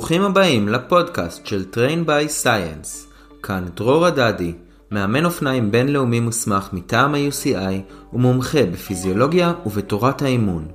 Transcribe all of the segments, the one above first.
ברוכים הבאים לפודקאסט של Train by Science. כאן דרור הדדי, מאמן אופניים בינלאומי מוסמך מטעם ה-UCI ומומחה בפיזיולוגיה ובתורת האימון.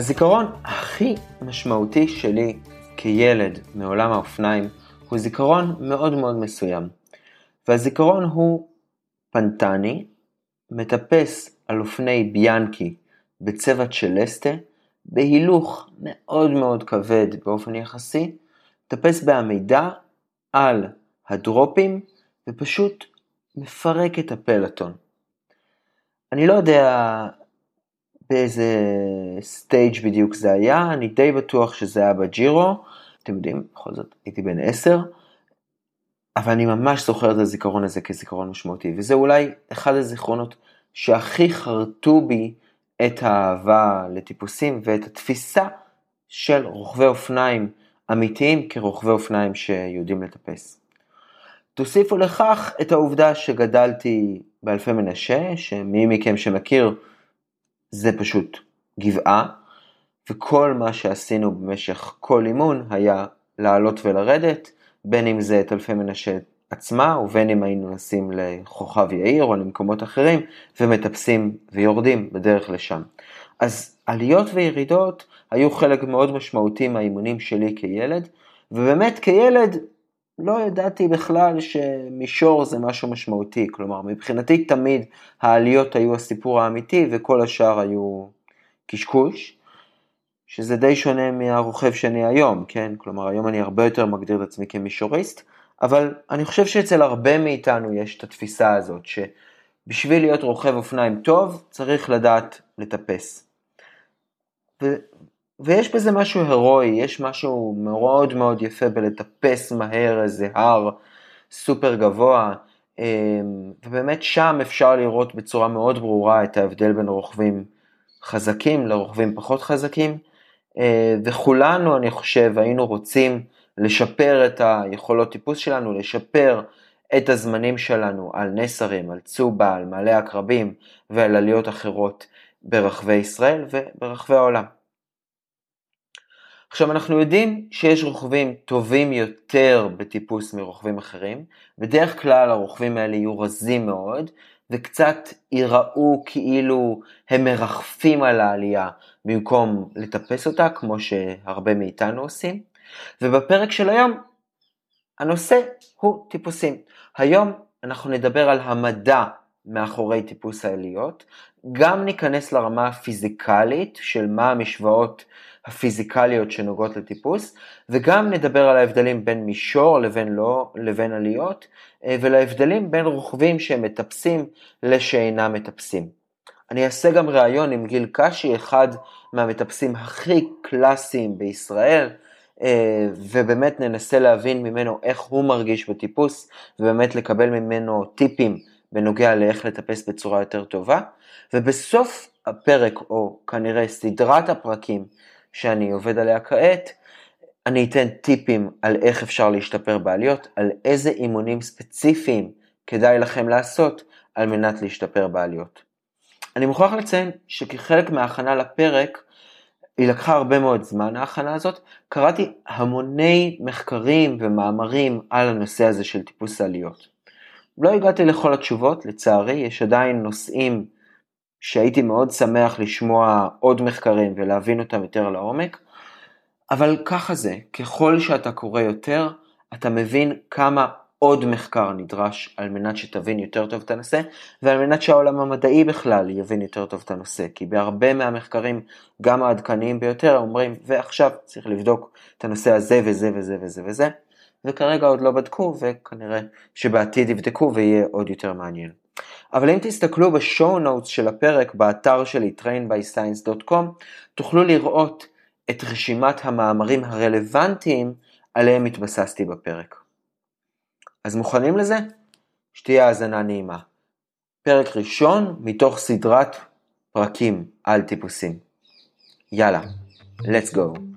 הזיכרון הכי משמעותי שלי כילד מעולם האופניים הוא זיכרון מאוד מאוד מסוים. והזיכרון הוא פנטני, מטפס על אופני ביאנקי בצבע צ'לסטה, בהילוך מאוד מאוד כבד באופן יחסי, מטפס בעמידה על הדרופים ופשוט מפרק את הפלטון. אני לא יודע באיזה סטייג' בדיוק זה היה, אני די בטוח שזה היה בג'ירו, אתם יודעים, בכל זאת הייתי בן עשר, אבל אני ממש זוכר את הזיכרון הזה כזיכרון משמעותי, וזה אולי אחד הזיכרונות שהכי חרטו בי את האהבה לטיפוסים ואת התפיסה של רוכבי אופניים אמיתיים כרוכבי אופניים שיודעים לטפס. תוסיפו לכך את העובדה שגדלתי באלפי מנשה, שמי מכם שמכיר זה פשוט גבעה, וכל מה שעשינו במשך כל אימון היה לעלות ולרדת, בין אם זה את אלפי מנשה עצמה, ובין אם היינו נסים לכוכב יאיר או למקומות אחרים, ומטפסים ויורדים בדרך לשם. אז עליות וירידות היו חלק מאוד משמעותי מהאימונים שלי כילד, ובאמת כילד לא ידעתי בכלל שמישור זה משהו משמעותי, כלומר מבחינתי תמיד העליות היו הסיפור האמיתי וכל השאר היו קשקוש, שזה די שונה מהרוכב שאני היום, כן? כלומר היום אני הרבה יותר מגדיר את עצמי כמישוריסט, אבל אני חושב שאצל הרבה מאיתנו יש את התפיסה הזאת, שבשביל להיות רוכב אופניים טוב צריך לדעת לטפס. ויש בזה משהו הירואי, יש משהו מאוד מאוד יפה בלטפס מהר איזה הר סופר גבוה, אמ, ובאמת שם אפשר לראות בצורה מאוד ברורה את ההבדל בין רוכבים חזקים לרוכבים פחות חזקים, אה, וכולנו, אני חושב, היינו רוצים לשפר את היכולות טיפוס שלנו, לשפר את הזמנים שלנו על נסרים, על צובה, על מעלה עקרבים ועל עליות אחרות ברחבי ישראל וברחבי העולם. עכשיו אנחנו יודעים שיש רוכבים טובים יותר בטיפוס מרוכבים אחרים, בדרך כלל הרוכבים האלה יהיו רזים מאוד, וקצת ייראו כאילו הם מרחפים על העלייה במקום לטפס אותה, כמו שהרבה מאיתנו עושים. ובפרק של היום, הנושא הוא טיפוסים. היום אנחנו נדבר על המדע מאחורי טיפוס העליות, גם ניכנס לרמה הפיזיקלית של מה המשוואות הפיזיקליות שנוגעות לטיפוס, וגם נדבר על ההבדלים בין מישור לבין לא, לבין עליות, אה, ולהבדלים בין רוכבים שהם מטפסים לשאינם מטפסים. אני אעשה גם ראיון עם גיל קשי, אחד מהמטפסים הכי קלאסיים בישראל, אה, ובאמת ננסה להבין ממנו איך הוא מרגיש בטיפוס, ובאמת לקבל ממנו טיפים בנוגע לאיך לטפס בצורה יותר טובה. ובסוף הפרק, או כנראה סדרת הפרקים שאני עובד עליה כעת, אני אתן טיפים על איך אפשר להשתפר בעליות, על איזה אימונים ספציפיים כדאי לכם לעשות על מנת להשתפר בעליות. אני מוכרח לציין שכחלק מההכנה לפרק, היא לקחה הרבה מאוד זמן ההכנה הזאת, קראתי המוני מחקרים ומאמרים על הנושא הזה של טיפוס עליות. לא הגעתי לכל התשובות, לצערי, יש עדיין נושאים שהייתי מאוד שמח לשמוע עוד מחקרים ולהבין אותם יותר לעומק, אבל ככה זה, ככל שאתה קורא יותר, אתה מבין כמה עוד מחקר נדרש על מנת שתבין יותר טוב את הנושא, ועל מנת שהעולם המדעי בכלל יבין יותר טוב את הנושא, כי בהרבה מהמחקרים, גם העדכניים ביותר, אומרים, ועכשיו צריך לבדוק את הנושא הזה וזה וזה וזה וזה, וכרגע עוד לא בדקו, וכנראה שבעתיד יבדקו ויהיה עוד יותר מעניין. אבל אם תסתכלו בשואו נוטס של הפרק באתר שלי trainbyscience.com תוכלו לראות את רשימת המאמרים הרלוונטיים עליהם התבססתי בפרק. אז מוכנים לזה? שתהיה האזנה נעימה. פרק ראשון מתוך סדרת פרקים על טיפוסים. יאללה, let's go.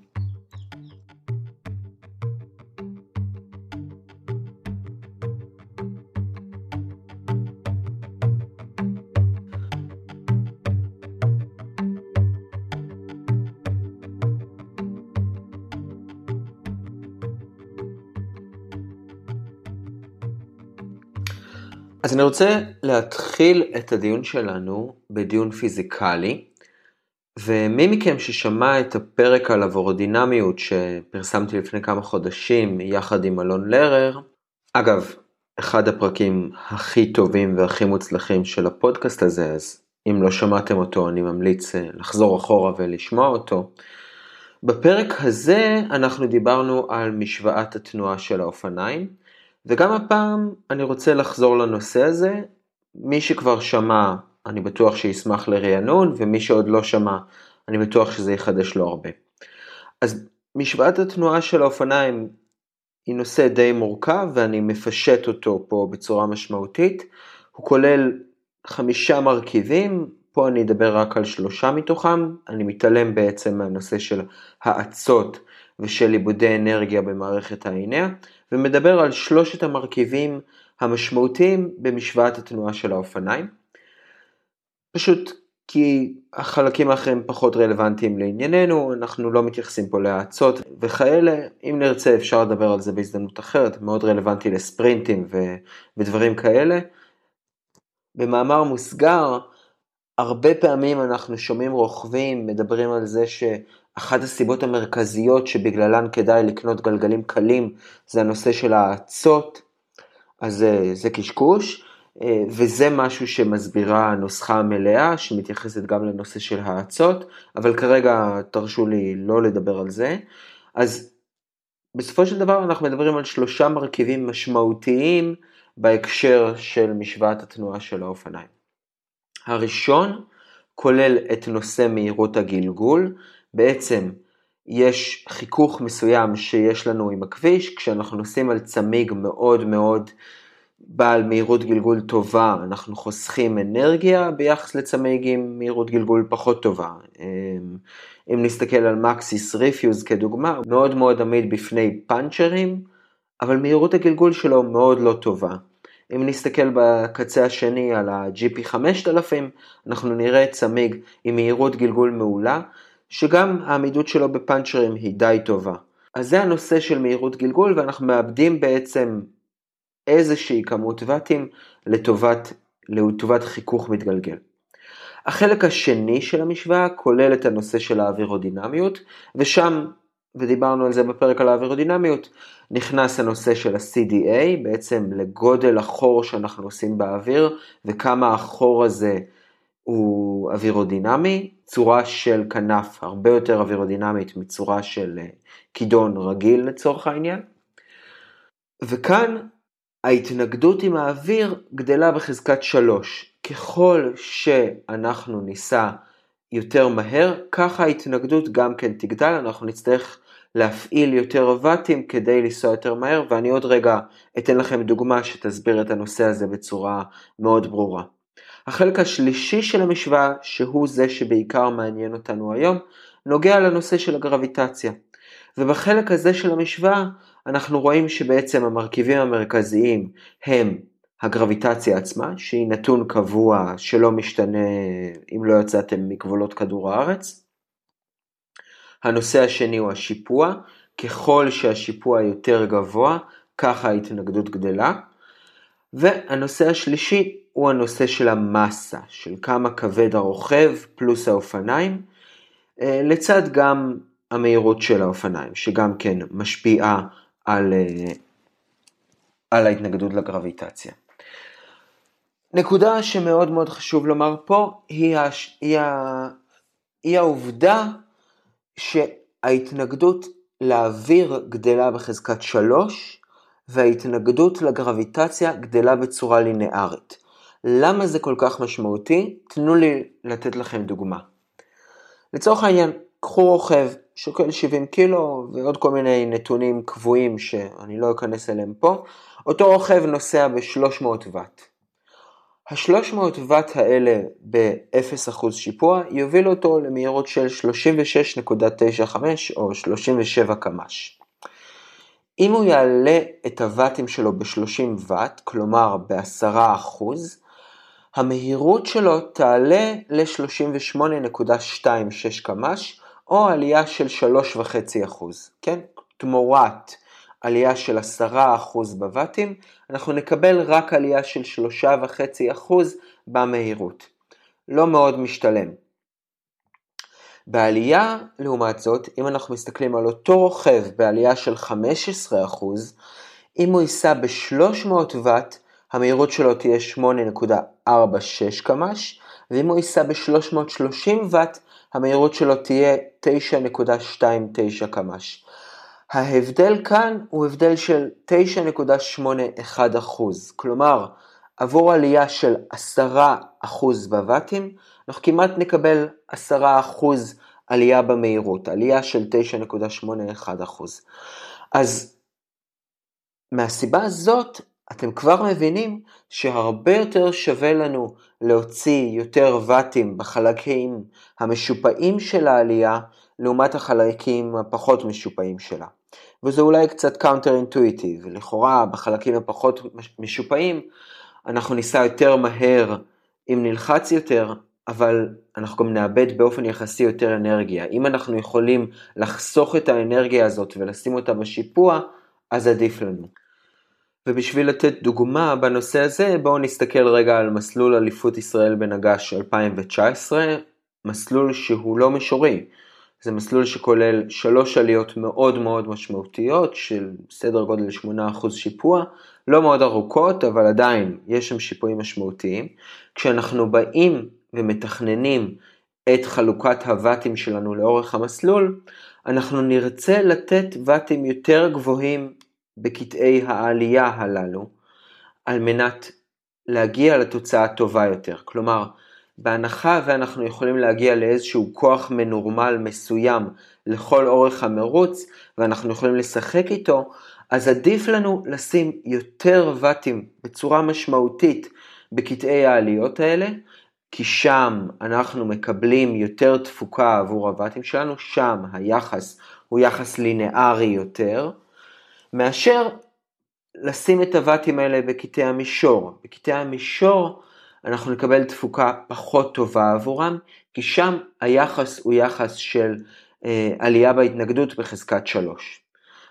אז אני רוצה להתחיל את הדיון שלנו בדיון פיזיקלי, ומי מכם ששמע את הפרק על הוורודינמיות שפרסמתי לפני כמה חודשים יחד עם אלון לרר, אגב, אחד הפרקים הכי טובים והכי מוצלחים של הפודקאסט הזה, אז אם לא שמעתם אותו אני ממליץ אה, לחזור אחורה ולשמוע אותו. בפרק הזה אנחנו דיברנו על משוואת התנועה של האופניים, וגם הפעם אני רוצה לחזור לנושא הזה. מי שכבר שמע, אני בטוח שישמח לרענון, ומי שעוד לא שמע, אני בטוח שזה יחדש לו הרבה. אז משוואת התנועה של האופניים היא נושא די מורכב, ואני מפשט אותו פה בצורה משמעותית. הוא כולל חמישה מרכיבים, פה אני אדבר רק על שלושה מתוכם, אני מתעלם בעצם מהנושא של האצות ושל עיבודי אנרגיה במערכת העיניה, ומדבר על שלושת המרכיבים המשמעותיים במשוואת התנועה של האופניים. פשוט כי החלקים האחרים פחות רלוונטיים לענייננו, אנחנו לא מתייחסים פה להאצות וכאלה, אם נרצה אפשר לדבר על זה בהזדמנות אחרת, מאוד רלוונטי לספרינטים ו- ודברים כאלה. במאמר מוסגר, הרבה פעמים אנחנו שומעים רוכבים מדברים על זה שאחת הסיבות המרכזיות שבגללן כדאי לקנות גלגלים קלים זה הנושא של האצות, אז זה, זה קשקוש, אה, וזה משהו שמסבירה הנוסחה המלאה שמתייחסת גם לנושא של האצות, אבל כרגע תרשו לי לא לדבר על זה. אז בסופו של דבר אנחנו מדברים על שלושה מרכיבים משמעותיים בהקשר של משוואת התנועה של האופניים. הראשון כולל את נושא מהירות הגלגול, בעצם יש חיכוך מסוים שיש לנו עם הכביש, כשאנחנו נוסעים על צמיג מאוד מאוד בעל מהירות גלגול טובה, אנחנו חוסכים אנרגיה ביחס לצמיג עם מהירות גלגול פחות טובה. אמ, אם נסתכל על מקסיס ריפיוז כדוגמה, מאוד מאוד עמיד בפני פאנצ'רים, אבל מהירות הגלגול שלו מאוד לא טובה. אם נסתכל בקצה השני על ה-GP 5000, אנחנו נראה צמיג עם מהירות גלגול מעולה, שגם העמידות שלו בפאנצ'רים היא די טובה. אז זה הנושא של מהירות גלגול, ואנחנו מאבדים בעצם איזושהי כמות ואטים לטובת, לטובת חיכוך מתגלגל. החלק השני של המשוואה כולל את הנושא של האווירודינמיות, ושם ודיברנו על זה בפרק על האווירודינמיות, נכנס הנושא של ה-CDA, בעצם לגודל החור שאנחנו עושים באוויר, וכמה החור הזה הוא אווירודינמי, צורה של כנף הרבה יותר אווירודינמית מצורה של אה, כידון רגיל לצורך העניין. וכאן ההתנגדות עם האוויר גדלה בחזקת 3. ככל שאנחנו ניסע יותר מהר, ככה ההתנגדות גם כן תגדל, אנחנו נצטרך להפעיל יותר ואטים כדי לנסוע יותר מהר, ואני עוד רגע אתן לכם דוגמה שתסביר את הנושא הזה בצורה מאוד ברורה. החלק השלישי של המשוואה, שהוא זה שבעיקר מעניין אותנו היום, נוגע לנושא של הגרביטציה. ובחלק הזה של המשוואה אנחנו רואים שבעצם המרכיבים המרכזיים הם הגרביטציה עצמה, שהיא נתון קבוע שלא משתנה אם לא יצאתם מגבולות כדור הארץ, הנושא השני הוא השיפוע, ככל שהשיפוע יותר גבוה, ככה ההתנגדות גדלה. והנושא השלישי הוא הנושא של המסה, של כמה כבד הרוכב פלוס האופניים, אה, לצד גם המהירות של האופניים, שגם כן משפיעה על, אה, על ההתנגדות לגרביטציה. נקודה שמאוד מאוד חשוב לומר פה היא, הש... היא, ה... היא העובדה שההתנגדות לאוויר גדלה בחזקת 3 וההתנגדות לגרביטציה גדלה בצורה לינארית. למה זה כל כך משמעותי? תנו לי לתת לכם דוגמה. לצורך העניין, קחו רוכב, שוקל 70 קילו ועוד כל מיני נתונים קבועים שאני לא אכנס אליהם פה, אותו רוכב נוסע ב-300 ואט. ה-300 ואט האלה ב-0% שיפוע יובילו אותו למהירות של 36.95 או 37 קמ"ש. אם הוא יעלה את הוואטים שלו ב-30 ואט, כלומר ב-10%, המהירות שלו תעלה ל-38.26 קמ"ש, או עלייה של 3.5%, כן? תמורת עלייה של 10% בוואטים, אנחנו נקבל רק עלייה של 3.5% במהירות. לא מאוד משתלם. בעלייה, לעומת זאת, אם אנחנו מסתכלים על אותו רוכב בעלייה של 15%, אם הוא ייסע ב-300 ואט, המהירות שלו תהיה 8.46 קמ"ש, ואם הוא ייסע ב-330 ואט, המהירות שלו תהיה 9.29 קמ"ש. ההבדל כאן הוא הבדל של 9.81%, כלומר, עבור עלייה של 10% בוואטים, אנחנו כמעט נקבל 10% עלייה במהירות, עלייה של 9.81%. אז מהסיבה הזאת, אתם כבר מבינים שהרבה יותר שווה לנו להוציא יותר ואטים בחלקים המשופעים של העלייה, לעומת החלקים הפחות משופעים שלה. וזה אולי קצת counter intuitive, לכאורה בחלקים הפחות משופעים אנחנו ניסע יותר מהר אם נלחץ יותר, אבל אנחנו גם נאבד באופן יחסי יותר אנרגיה. אם אנחנו יכולים לחסוך את האנרגיה הזאת ולשים אותה בשיפוע, אז עדיף לנו. ובשביל לתת דוגמה בנושא הזה, בואו נסתכל רגע על מסלול אליפות ישראל בנג"ש 2019, מסלול שהוא לא מישורי. זה מסלול שכולל שלוש עליות מאוד מאוד משמעותיות של סדר גודל 8% שיפוע, לא מאוד ארוכות, אבל עדיין יש שם שיפועים משמעותיים. כשאנחנו באים ומתכננים את חלוקת הוואטים שלנו לאורך המסלול, אנחנו נרצה לתת ואטים יותר גבוהים בקטעי העלייה הללו, על מנת להגיע לתוצאה טובה יותר. כלומר, בהנחה ואנחנו יכולים להגיע לאיזשהו כוח מנורמל מסוים לכל אורך המרוץ, ואנחנו יכולים לשחק איתו, אז עדיף לנו לשים יותר ואטים בצורה משמעותית בקטעי העליות האלה, כי שם אנחנו מקבלים יותר תפוקה עבור הוואטים שלנו, שם היחס הוא יחס לינארי יותר, מאשר לשים את הוואטים האלה בקטעי המישור. בקטעי המישור אנחנו נקבל תפוקה פחות טובה עבורם, כי שם היחס הוא יחס של אה, עלייה בהתנגדות בחזקת 3.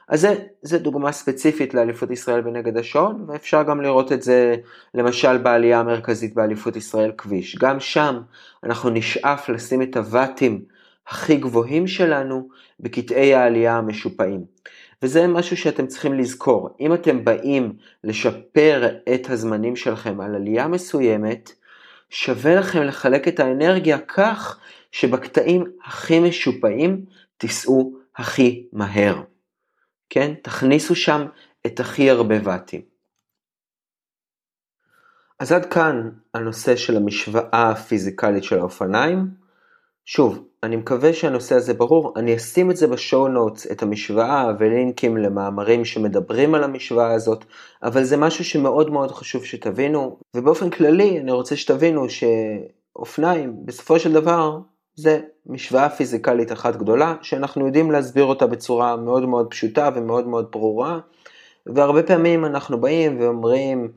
אז זה, זה דוגמה ספציפית לאליפות ישראל בנגד השעון, ואפשר גם לראות את זה למשל בעלייה המרכזית באליפות ישראל כביש. גם שם אנחנו נשאף לשים את הוואטים הכי גבוהים שלנו בקטעי העלייה המשופעים. וזה משהו שאתם צריכים לזכור. אם אתם באים לשפר את הזמנים שלכם על עלייה מסוימת, שווה לכם לחלק את האנרגיה כך שבקטעים הכי משופעים תיסעו הכי מהר. כן? תכניסו שם את הכי הרבה ואטים. אז עד כאן הנושא של המשוואה הפיזיקלית של האופניים. שוב, אני מקווה שהנושא הזה ברור, אני אשים את זה בשואו נוטס, את המשוואה ולינקים למאמרים שמדברים על המשוואה הזאת, אבל זה משהו שמאוד מאוד חשוב שתבינו, ובאופן כללי אני רוצה שתבינו שאופניים בסופו של דבר זה משוואה פיזיקלית אחת גדולה, שאנחנו יודעים להסביר אותה בצורה מאוד מאוד פשוטה ומאוד מאוד ברורה, והרבה פעמים אנחנו באים ואומרים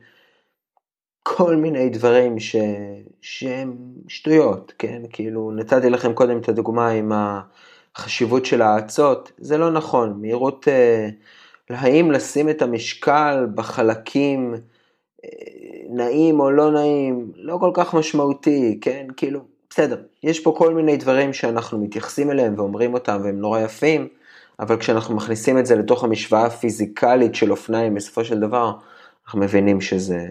כל מיני דברים ש... שהם שטויות, כן? כאילו, נתתי לכם קודם את הדוגמה עם החשיבות של האצות, זה לא נכון, מהירות, אה, האם לשים את המשקל בחלקים אה, נעים או לא נעים, לא כל כך משמעותי, כן? כאילו, בסדר, יש פה כל מיני דברים שאנחנו מתייחסים אליהם ואומרים אותם והם נורא יפים, אבל כשאנחנו מכניסים את זה לתוך המשוואה הפיזיקלית של אופניים בסופו של דבר, אנחנו מבינים שזה,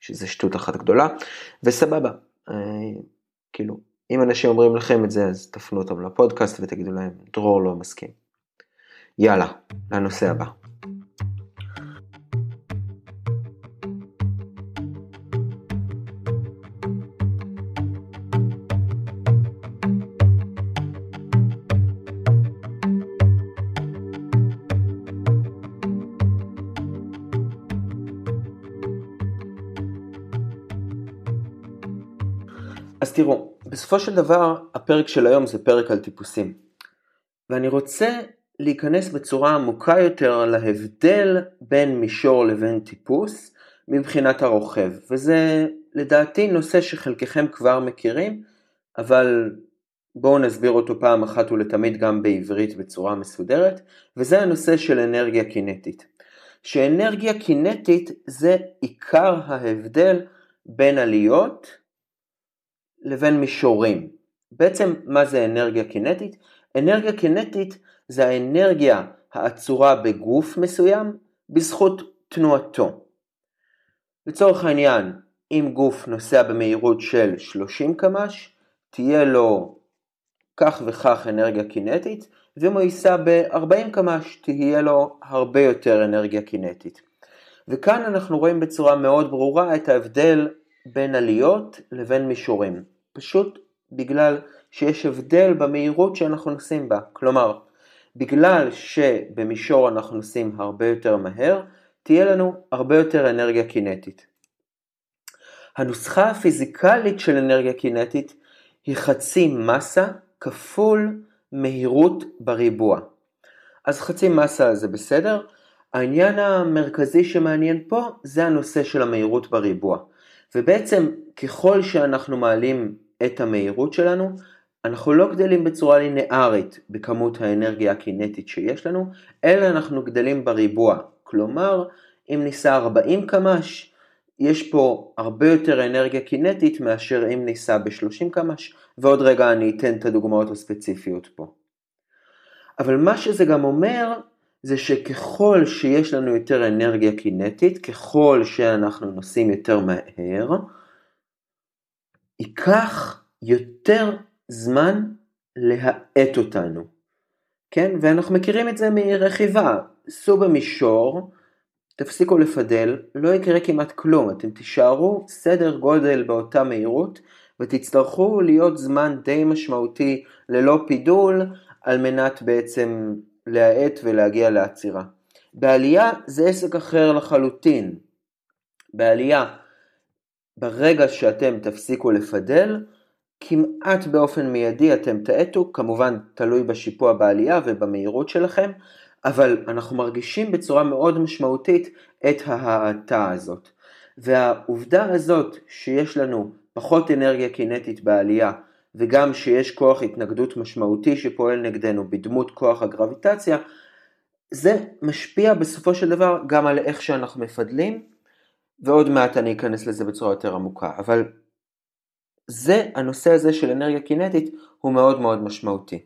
שזה שטות אחת גדולה, וסבבה, אה, כאילו, אם אנשים אומרים לכם את זה אז תפנו אותם לפודקאסט ותגידו להם, דרור לא מסכים. יאללה, לנושא הבא. תראו, בסופו של דבר הפרק של היום זה פרק על טיפוסים. ואני רוצה להיכנס בצורה עמוקה יותר להבדל בין מישור לבין טיפוס מבחינת הרוכב, וזה לדעתי נושא שחלקכם כבר מכירים, אבל בואו נסביר אותו פעם אחת ולתמיד גם בעברית בצורה מסודרת, וזה הנושא של אנרגיה קינטית. שאנרגיה קינטית זה עיקר ההבדל בין עליות לבין מישורים. בעצם מה זה אנרגיה קינטית? אנרגיה קינטית זה האנרגיה האצורה בגוף מסוים בזכות תנועתו. לצורך העניין, אם גוף נוסע במהירות של 30 קמ"ש, תהיה לו כך וכך אנרגיה קינטית, ואם הוא ייסע ב-40 קמ"ש, תהיה לו הרבה יותר אנרגיה קינטית. וכאן אנחנו רואים בצורה מאוד ברורה את ההבדל בין עליות לבין מישורים. פשוט בגלל שיש הבדל במהירות שאנחנו נוסעים בה. כלומר, בגלל שבמישור אנחנו נוסעים הרבה יותר מהר, תהיה לנו הרבה יותר אנרגיה קינטית. הנוסחה הפיזיקלית של אנרגיה קינטית היא חצי מסה כפול מהירות בריבוע. אז חצי מסה זה בסדר, העניין המרכזי שמעניין פה זה הנושא של המהירות בריבוע. ובעצם ככל שאנחנו מעלים את המהירות שלנו, אנחנו לא גדלים בצורה לינארית בכמות האנרגיה הקינטית שיש לנו, אלא אנחנו גדלים בריבוע. כלומר, אם ניסע 40 קמ"ש, יש פה הרבה יותר אנרגיה קינטית מאשר אם ניסע ב-30 קמ"ש, ועוד רגע אני אתן את הדוגמאות הספציפיות פה. אבל מה שזה גם אומר, זה שככל שיש לנו יותר אנרגיה קינטית, ככל שאנחנו נוסעים יותר מהר, ייקח יותר זמן להאט אותנו. כן? ואנחנו מכירים את זה מרכיבה. סעו במישור, תפסיקו לפדל, לא יקרה כמעט כלום, אתם תישארו סדר גודל באותה מהירות ותצטרכו להיות זמן די משמעותי ללא פידול על מנת בעצם להאט ולהגיע לעצירה. בעלייה זה עסק אחר לחלוטין. בעלייה, ברגע שאתם תפסיקו לפדל, כמעט באופן מיידי אתם תאטו, כמובן תלוי בשיפוע בעלייה ובמהירות שלכם, אבל אנחנו מרגישים בצורה מאוד משמעותית את ההאטה הזאת. והעובדה הזאת שיש לנו פחות אנרגיה קינטית בעלייה וגם שיש כוח התנגדות משמעותי שפועל נגדנו בדמות כוח הגרביטציה, זה משפיע בסופו של דבר גם על איך שאנחנו מפדלים, ועוד מעט אני אכנס לזה בצורה יותר עמוקה, אבל זה, הנושא הזה של אנרגיה קינטית הוא מאוד מאוד משמעותי.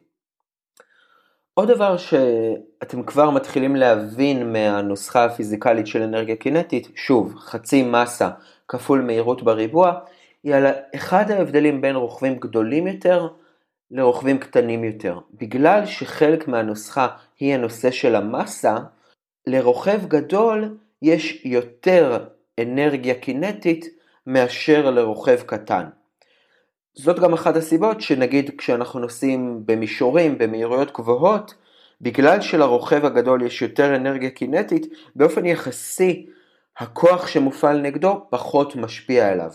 עוד דבר שאתם כבר מתחילים להבין מהנוסחה הפיזיקלית של אנרגיה קינטית, שוב, חצי מסה כפול מהירות בריבוע, היא על אחד ההבדלים בין רוכבים גדולים יותר לרוכבים קטנים יותר. בגלל שחלק מהנוסחה היא הנושא של המסה, לרוכב גדול יש יותר אנרגיה קינטית מאשר לרוכב קטן. זאת גם אחת הסיבות שנגיד כשאנחנו נוסעים במישורים במהירויות גבוהות, בגלל שלרוכב הגדול יש יותר אנרגיה קינטית, באופן יחסי הכוח שמופעל נגדו פחות משפיע עליו.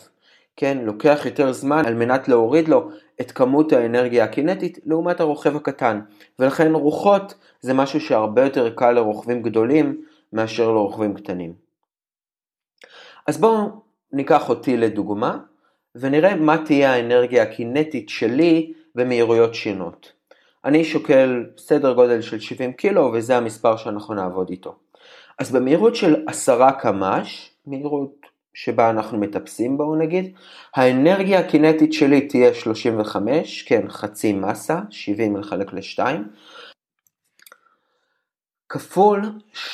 כן, לוקח יותר זמן על מנת להוריד לו את כמות האנרגיה הקינטית לעומת הרוכב הקטן, ולכן רוחות זה משהו שהרבה יותר קל לרוכבים גדולים מאשר לרוכבים קטנים. אז בואו ניקח אותי לדוגמה, ונראה מה תהיה האנרגיה הקינטית שלי במהירויות שונות. אני שוקל סדר גודל של 70 קילו וזה המספר שאנחנו נעבוד איתו. אז במהירות של 10 קמ"ש, מהירות שבה אנחנו מטפסים בואו נגיד, האנרגיה הקינטית שלי תהיה 35, כן חצי מסה, 70 לחלק ל-2, כפול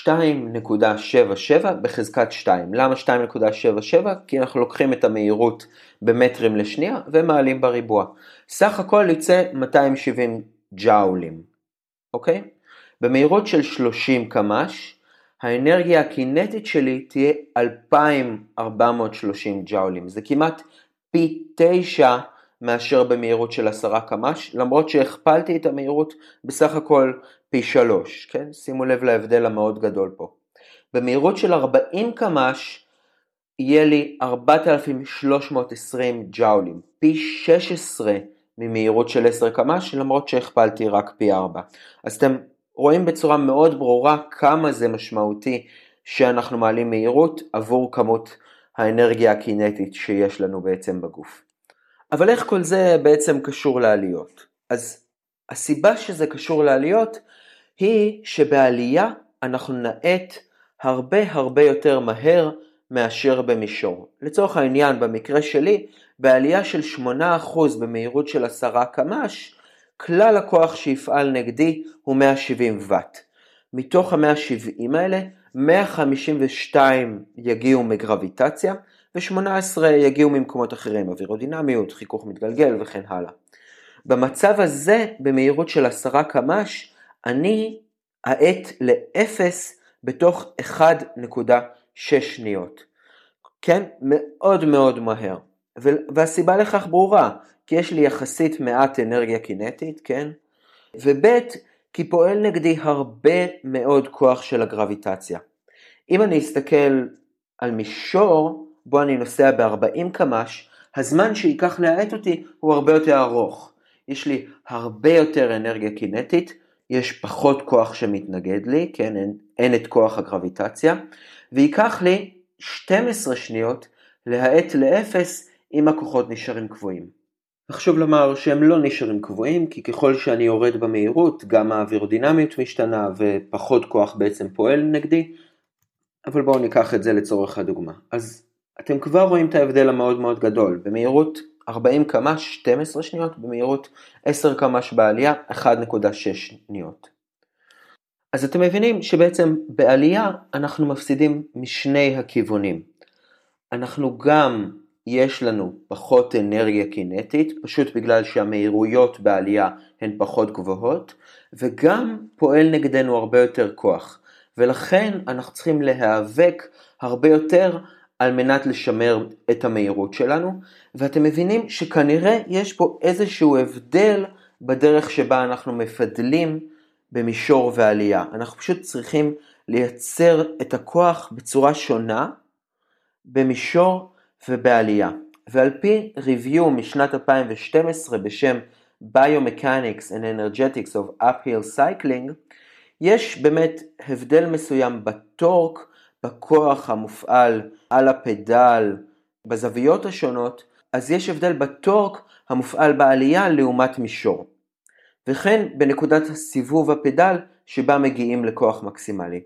2.77 בחזקת 2. למה 2.77? כי אנחנו לוקחים את המהירות במטרים לשנייה ומעלים בריבוע. סך הכל יצא 270 ג'אולים, אוקיי? במהירות של 30 קמ"ש, האנרגיה הקינטית שלי תהיה 2,430 ג'אולים. זה כמעט פי 9 מאשר במהירות של 10 קמ"ש, למרות שהכפלתי את המהירות בסך הכל פי 3, כן? שימו לב להבדל המאוד גדול פה. במהירות של 40 קמ"ש יהיה לי 4,320 ג'אולים, פי 16 ממהירות של 10 קמ"ש, למרות שהכפלתי רק פי 4. אז אתם רואים בצורה מאוד ברורה כמה זה משמעותי שאנחנו מעלים מהירות עבור כמות האנרגיה הקינטית שיש לנו בעצם בגוף. אבל איך כל זה בעצם קשור לעליות? אז הסיבה שזה קשור לעליות היא שבעלייה אנחנו נאט הרבה הרבה יותר מהר מאשר במישור. לצורך העניין, במקרה שלי, בעלייה של 8% במהירות של 10 קמ"ש, כלל הכוח שיפעל נגדי הוא 170 ואט. מתוך ה-170 האלה, 152 יגיעו מגרביטציה ו-18 יגיעו ממקומות אחרים, אווירודינמיות, חיכוך מתגלגל וכן הלאה. במצב הזה, במהירות של 10 קמ"ש, אני האט לאפס בתוך 1.6 שניות. כן? מאוד מאוד מהר. והסיבה לכך ברורה, כי יש לי יחסית מעט אנרגיה קינטית, כן? וב' כי פועל נגדי הרבה מאוד כוח של הגרביטציה. אם אני אסתכל על מישור בו אני נוסע ב-40 קמ"ש, הזמן שייקח להאט אותי הוא הרבה יותר ארוך. יש לי הרבה יותר אנרגיה קינטית, יש פחות כוח שמתנגד לי, כן, אין, אין את כוח הגרביטציה, וייקח לי 12 שניות להאט לאפס אם הכוחות נשארים קבועים. חשוב לומר שהם לא נשארים קבועים, כי ככל שאני יורד במהירות, גם האווירודינמיות משתנה ופחות כוח בעצם פועל נגדי, אבל בואו ניקח את זה לצורך הדוגמה. אז אתם כבר רואים את ההבדל המאוד מאוד גדול. במהירות 40 קמ"ש 12 שניות, במהירות 10 קמ"ש בעלייה 1.6 שניות. אז אתם מבינים שבעצם בעלייה אנחנו מפסידים משני הכיוונים. אנחנו גם, יש לנו פחות אנרגיה קינטית, פשוט בגלל שהמהירויות בעלייה הן פחות גבוהות, וגם פועל נגדנו הרבה יותר כוח. ולכן אנחנו צריכים להיאבק הרבה יותר על מנת לשמר את המהירות שלנו, ואתם מבינים שכנראה יש פה איזשהו הבדל בדרך שבה אנחנו מפדלים במישור ועלייה. אנחנו פשוט צריכים לייצר את הכוח בצורה שונה במישור ובעלייה. ועל פי ריוויו משנת 2012 בשם Biomechanics and Energetics of Uphill Cycling, יש באמת הבדל מסוים בטורק, בכוח המופעל על הפדל, בזוויות השונות, אז יש הבדל בטורק המופעל בעלייה לעומת מישור. וכן בנקודת הסיבוב הפדל שבה מגיעים לכוח מקסימלי.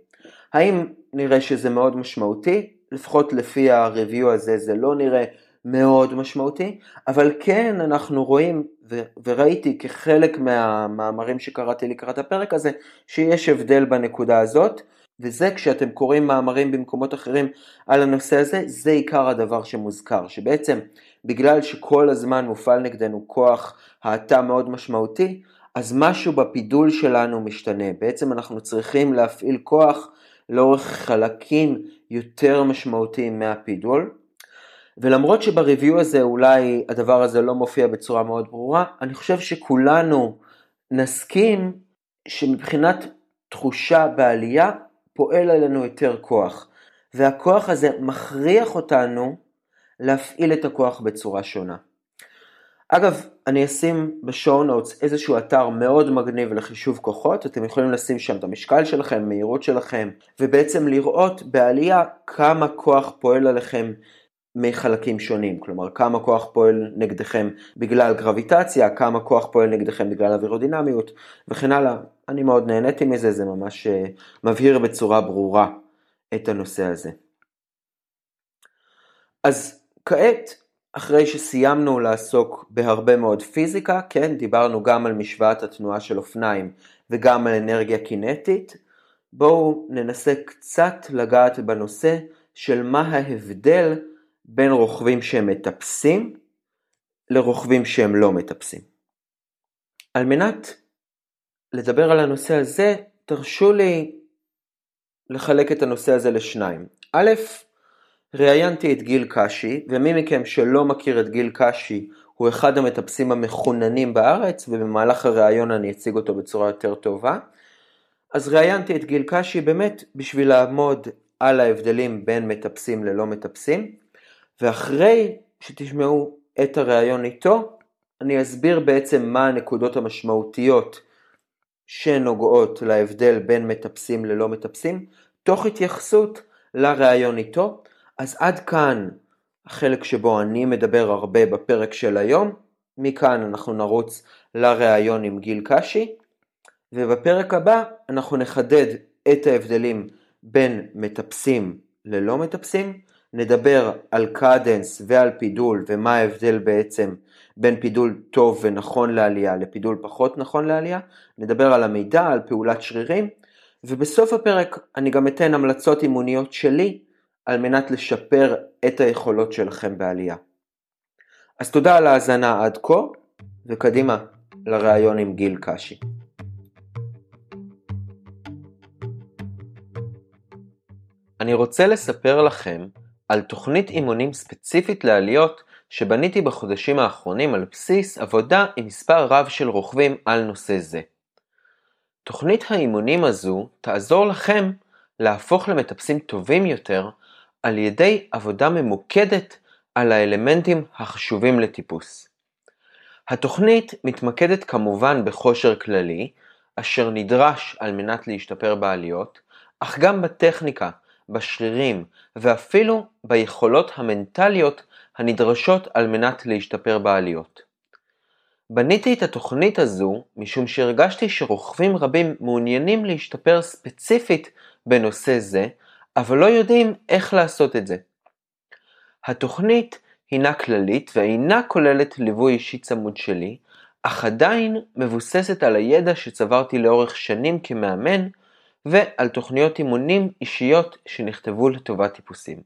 האם נראה שזה מאוד משמעותי? לפחות לפי הריוויו הזה זה לא נראה מאוד משמעותי, אבל כן אנחנו רואים ו- וראיתי כחלק מהמאמרים שקראתי לקראת הפרק הזה, שיש הבדל בנקודה הזאת, וזה כשאתם קוראים מאמרים במקומות אחרים על הנושא הזה, זה עיקר הדבר שמוזכר, שבעצם בגלל שכל הזמן מופעל נגדנו כוח האטה מאוד משמעותי, אז משהו בפידול שלנו משתנה. בעצם אנחנו צריכים להפעיל כוח לאורך חלקים יותר משמעותיים מהפידול. ולמרות שבריוויו הזה אולי הדבר הזה לא מופיע בצורה מאוד ברורה, אני חושב שכולנו נסכים שמבחינת תחושה בעלייה פועל עלינו יותר כוח. והכוח הזה מכריח אותנו להפעיל את הכוח בצורה שונה. אגב, אני אשים בשואו נוטס איזשהו אתר מאוד מגניב לחישוב כוחות, אתם יכולים לשים שם את המשקל שלכם, מהירות שלכם, ובעצם לראות בעלייה כמה כוח פועל עליכם מחלקים שונים, כלומר כמה כוח פועל נגדכם בגלל גרביטציה, כמה כוח פועל נגדכם בגלל אווירודינמיות וכן הלאה. אני מאוד נהניתי מזה, זה ממש אה, מבהיר בצורה ברורה את הנושא הזה. אז כעת אחרי שסיימנו לעסוק בהרבה מאוד פיזיקה, כן, דיברנו גם על משוואת התנועה של אופניים וגם על אנרגיה קינטית, בואו ננסה קצת לגעת בנושא של מה ההבדל בין רוכבים שהם מטפסים לרוכבים שהם לא מטפסים. על מנת לדבר על הנושא הזה, תרשו לי לחלק את הנושא הזה לשניים. א', ראיינתי את גיל קשי, ומי מכם שלא מכיר את גיל קשי הוא אחד המטפסים המחוננים בארץ, ובמהלך הראיון אני אציג אותו בצורה יותר טובה. אז ראיינתי את גיל קשי באמת בשביל לעמוד על ההבדלים בין מטפסים ללא מטפסים, ואחרי שתשמעו את הראיון איתו, אני אסביר בעצם מה הנקודות המשמעותיות שנוגעות להבדל בין מטפסים ללא מטפסים, תוך התייחסות לראיון איתו. אז עד כאן החלק שבו אני מדבר הרבה בפרק של היום, מכאן אנחנו נרוץ לראיון עם גיל קשי, ובפרק הבא אנחנו נחדד את ההבדלים בין מטפסים ללא מטפסים, נדבר על קדנס ועל פידול ומה ההבדל בעצם בין פידול טוב ונכון לעלייה לפידול פחות נכון לעלייה, נדבר על המידע, על פעולת שרירים, ובסוף הפרק אני גם אתן המלצות אימוניות שלי על מנת לשפר את היכולות שלכם בעלייה. אז תודה על ההאזנה עד כה, וקדימה לראיון עם גיל קשי. אני רוצה לספר לכם על תוכנית אימונים ספציפית לעליות שבניתי בחודשים האחרונים על בסיס עבודה עם מספר רב של רוכבים על נושא זה. תוכנית האימונים הזו תעזור לכם להפוך למטפסים טובים יותר על ידי עבודה ממוקדת על האלמנטים החשובים לטיפוס. התוכנית מתמקדת כמובן בכושר כללי, אשר נדרש על מנת להשתפר בעליות, אך גם בטכניקה, בשרירים ואפילו ביכולות המנטליות הנדרשות על מנת להשתפר בעליות. בניתי את התוכנית הזו משום שהרגשתי שרוכבים רבים מעוניינים להשתפר ספציפית בנושא זה, אבל לא יודעים איך לעשות את זה. התוכנית הינה כללית ואינה כוללת ליווי אישי צמוד שלי, אך עדיין מבוססת על הידע שצברתי לאורך שנים כמאמן ועל תוכניות אימונים אישיות שנכתבו לטובת טיפוסים.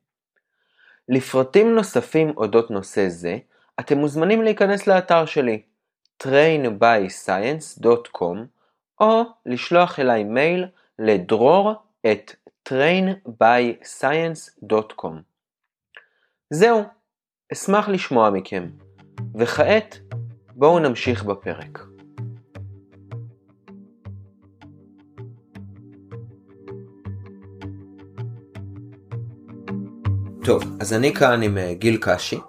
לפרטים נוספים אודות נושא זה, אתם מוזמנים להיכנס לאתר שלי trainbyscience.com או לשלוח אליי מייל לדרור את trainbyscience.com. זהו, אשמח לשמוע מכם, וכעת בואו נמשיך בפרק. טוב, אז אני כאן עם אה, גיל קשי.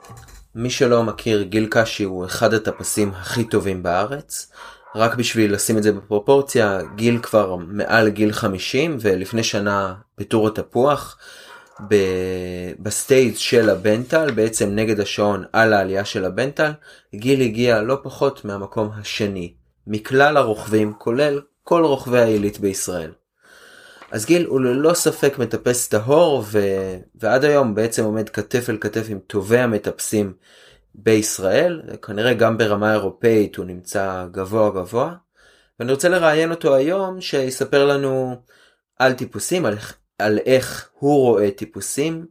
מי שלא מכיר, גיל קשי הוא אחד הטפסים הכי טובים בארץ. רק בשביל לשים את זה בפרופורציה, גיל כבר מעל גיל 50 ולפני שנה בטור התפוח, ב stage של הבנטל, בעצם נגד השעון על העלייה של הבנטל, גיל הגיע לא פחות מהמקום השני, מכלל הרוכבים, כולל כל רוכבי העילית בישראל. אז גיל הוא ללא ספק מטפס טהור ו... ועד היום בעצם עומד כתף אל כתף עם טובי המטפסים בישראל, כנראה גם ברמה אירופאית הוא נמצא גבוה גבוה. ואני רוצה לראיין אותו היום שיספר לנו על טיפוסים, על, על איך הוא רואה טיפוסים.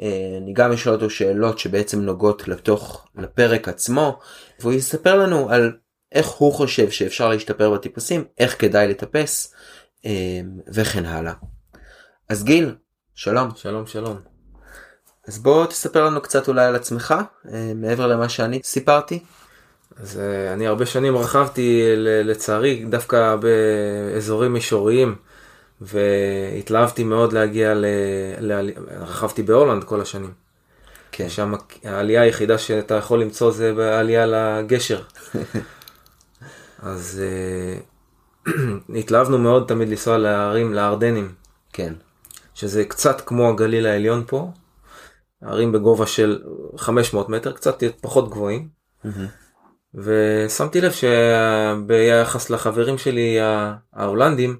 אה, אני גם אשאל אותו שאלות שבעצם נוגעות לתוך, לפרק עצמו, והוא יספר לנו על איך הוא חושב שאפשר להשתפר בטיפוסים, איך כדאי לטפס. אמ, וכן הלאה. אז גיל, שלום. שלום שלום. אז בוא תספר לנו קצת אולי על עצמך, אה, מעבר למה שאני סיפרתי. אז אה, אני הרבה שנים רכבתי לצערי דווקא באזורים מישוריים והתלהבתי מאוד להגיע ל... ל... רכבתי בהולנד כל השנים. כן. שם העלייה היחידה שאתה יכול למצוא זה בעלייה לגשר. אז אה, התלהבנו מאוד תמיד לנסוע להרים, לארדנים. כן. שזה קצת כמו הגליל העליון פה. ערים בגובה של 500 מטר, קצת פחות גבוהים. ושמתי לב שביחס לחברים שלי ההולנדים,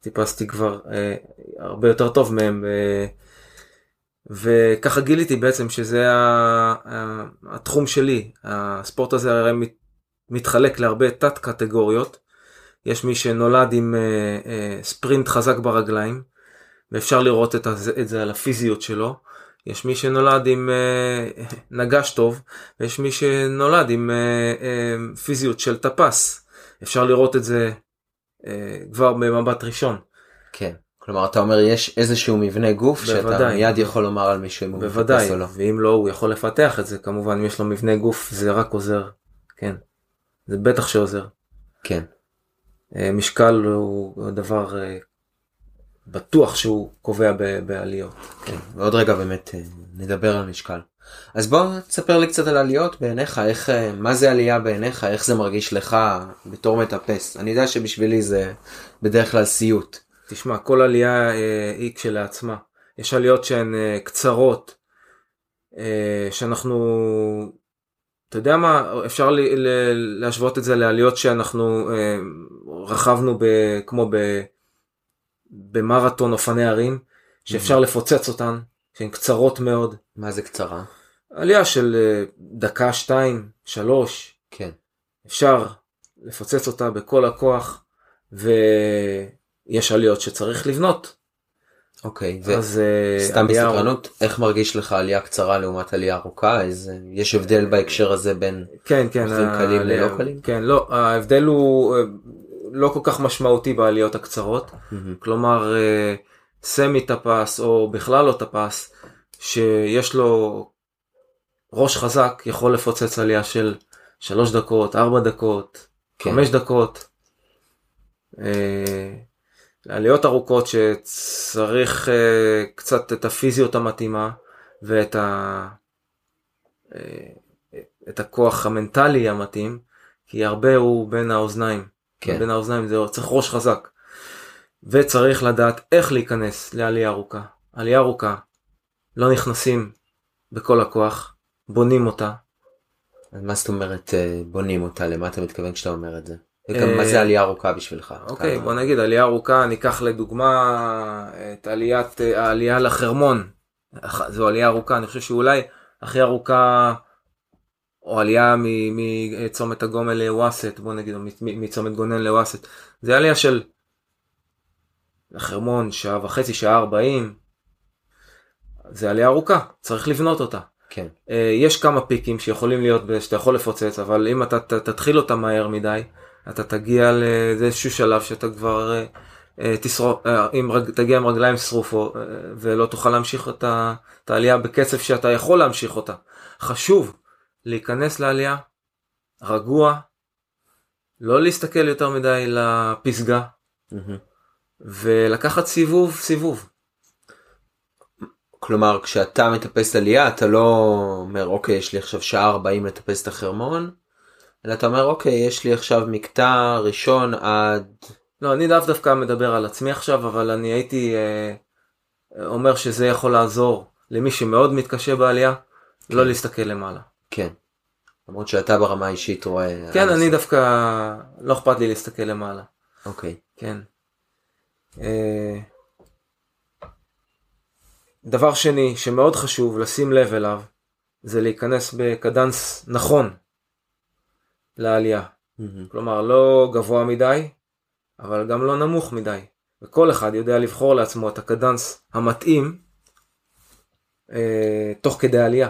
טיפסתי כבר אה, הרבה יותר טוב מהם. אה, וככה גיליתי בעצם שזה התחום שלי. הספורט הזה הרי מתחלק להרבה תת קטגוריות. יש מי שנולד עם uh, uh, ספרינט חזק ברגליים, ואפשר לראות את, הזה, את זה על הפיזיות שלו. יש מי שנולד עם uh, נגש טוב, ויש מי שנולד עם uh, uh, פיזיות של טפס. אפשר לראות את זה uh, כבר במבט ראשון. כן. כלומר אתה אומר יש איזשהו מבנה גוף בוודאי, שאתה מיד יכול לומר על מישהו אם הוא מטפס או לא. ואם לא הוא יכול לפתח את זה כמובן אם יש לו מבנה גוף זה רק עוזר. כן. זה בטח שעוזר. כן. אה, משקל הוא דבר אה, בטוח שהוא קובע בעליות. כן, ועוד רגע באמת אה, נדבר על משקל. אז בוא תספר לי קצת על עליות בעיניך, איך, אה, מה זה עלייה בעיניך, איך זה מרגיש לך בתור מטפס. אני יודע שבשבילי זה בדרך כלל סיוט. תשמע, כל עלייה אה, היא כשלעצמה. יש עליות שהן אה, קצרות, אה, שאנחנו, אתה יודע מה, אפשר ל, ל, להשוות את זה לעליות שאנחנו אה, רכבנו ב, כמו ב, במרתון אופני הרים, שאפשר לפוצץ אותן, שהן קצרות מאוד. מה זה קצרה? עלייה של אה, דקה, שתיים, שלוש, כן. אפשר לפוצץ אותה בכל הכוח, ויש עליות שצריך לבנות. אוקיי, אז אה, וסתם עלייה- בסקרנות, איך מרגיש לך עלייה קצרה לעומת עלייה ארוכה? איזה, יש הבדל בהקשר הזה בין... כן, כן. אופנים ה- קלים ללא קלים? כן, לא, ההבדל הוא אה, לא כל כך משמעותי בעליות הקצרות. כלומר, אה, סמי טפס או בכלל לא טפס, שיש לו ראש חזק, יכול לפוצץ עלייה של שלוש דקות, ארבע דקות, כן. חמש דקות. אה, עליות ארוכות שצריך אה, קצת את הפיזיות המתאימה ואת ה... אה, את הכוח המנטלי המתאים, כי הרבה הוא בין האוזניים. כן. בין האוזניים זה צריך ראש חזק. וצריך לדעת איך להיכנס לעלייה ארוכה. עלייה ארוכה, לא נכנסים בכל הכוח, בונים אותה. מה זאת אומרת אה, בונים אותה? למה אתה מתכוון כשאתה אומר את זה? וגם אה, מה זה עלייה ארוכה בשבילך? אוקיי, בוא נגיד עלייה ארוכה, ניקח לדוגמה את עליית, העלייה לחרמון. זו עלייה ארוכה, אני חושב שאולי הכי ארוכה, או עלייה מצומת הגומל לווסת, בוא נגיד, מצומת גונן לווסת. זה עלייה של לחרמון, שעה וחצי, שעה ארבעים. זה עלייה ארוכה, צריך לבנות אותה. כן. אה, יש כמה פיקים שיכולים להיות שאתה יכול לפוצץ אבל אם אתה ת- תתחיל אותה מהר מדי אתה תגיע לאיזשהו שלב שאתה כבר אה, אה, תשרוף רג, תגיע עם רגליים שרופות אה, ולא תוכל להמשיך את העלייה בקצב שאתה יכול להמשיך אותה. חשוב להיכנס לעלייה רגוע לא להסתכל יותר מדי לפסגה מהמם. ולקחת סיבוב סיבוב. כלומר כשאתה מטפס עלייה אתה לא אומר אוקיי יש לי עכשיו שעה 40 לטפס את החרמון אלא אתה אומר אוקיי יש לי עכשיו מקטע ראשון עד לא, אני לאו דווקא מדבר על עצמי עכשיו, אבל אני הייתי אה, אומר שזה יכול לעזור למי שמאוד מתקשה בעלייה, כן. לא להסתכל למעלה. כן. למרות שאתה ברמה האישית רואה כן, עד אני. דווקא, לא אכפת לי להסתכל למעלה, אוקיי כן. אה, דבר שני שמאוד חשוב לשים לב אליו, זה להיכנס בקדנס נכון לעלייה. מהמם. כלומר, לא גבוה מדי, אבל גם לא נמוך מדי. וכל אחד יודע לבחור לעצמו את הקדנס המתאים אה, תוך כדי עלייה,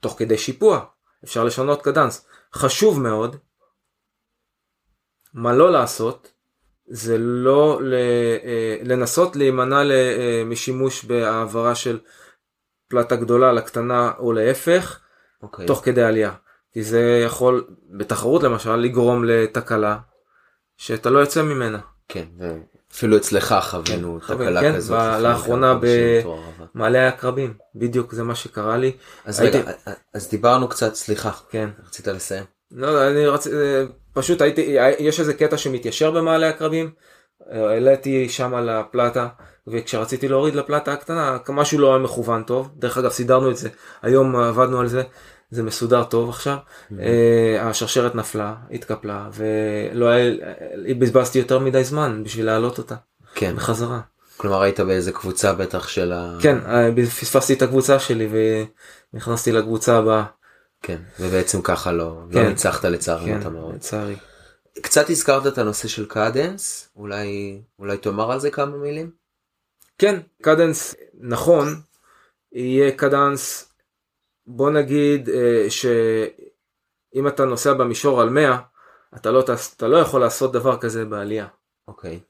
תוך כדי שיפוע. אפשר לשנות קדנס. חשוב מאוד, מה לא לעשות, זה לא אה, לנסות להימנע אה, משימוש בהעברה של פלטה גדולה לקטנה או להפך, אוקיי תוך כדי עלייה. כי זה יכול, בתחרות למשל, לגרום לתקלה שאתה לא יוצא ממנה. כן אפילו אצלך חווינו כן, תקלה כן, כזאת לפני לאחרונה כמה חודשים ב- בתור ערבה. מעלה העקרבים, בדיוק זה מה שקרה לי. אז הייתי- רגע אז דיברנו קצת סליחה כן. רצית לסיים לא, אני רציתי, פשוט הייתי, יש איזה קטע שמתיישר במעלה העקרבים, העליתי שם על הפלטה, וכשרציתי להוריד לפלטה הקטנה, משהו לא היה מכוון טוב, דרך אגב סידרנו את זה, היום עבדנו על זה, זה מסודר טוב עכשיו, אה, השרשרת נפלה, התקפלה, ולא היה, בזבזתי יותר מדי זמן בשביל להעלות אותה כן בחזרה. כלומר היית באיזה קבוצה בטח של ה... כן, אה, פספסתי את הקבוצה שלי ונכנסתי לקבוצה הבאה. כן ובעצם ככה לא לא כן. ניצחת לצערי כן, אותה מאוד. לצערי. קצת הזכרת את הנושא של cadence אולי אולי תאמר על זה כמה מילים. כן, cadence נכון, יהיה cadence, בוא נגיד אה, שאם אתה נוסע במישור על 100, אתה לא, תעש- אתה לא יכול לעשות דבר כזה בעלייה. אוקיי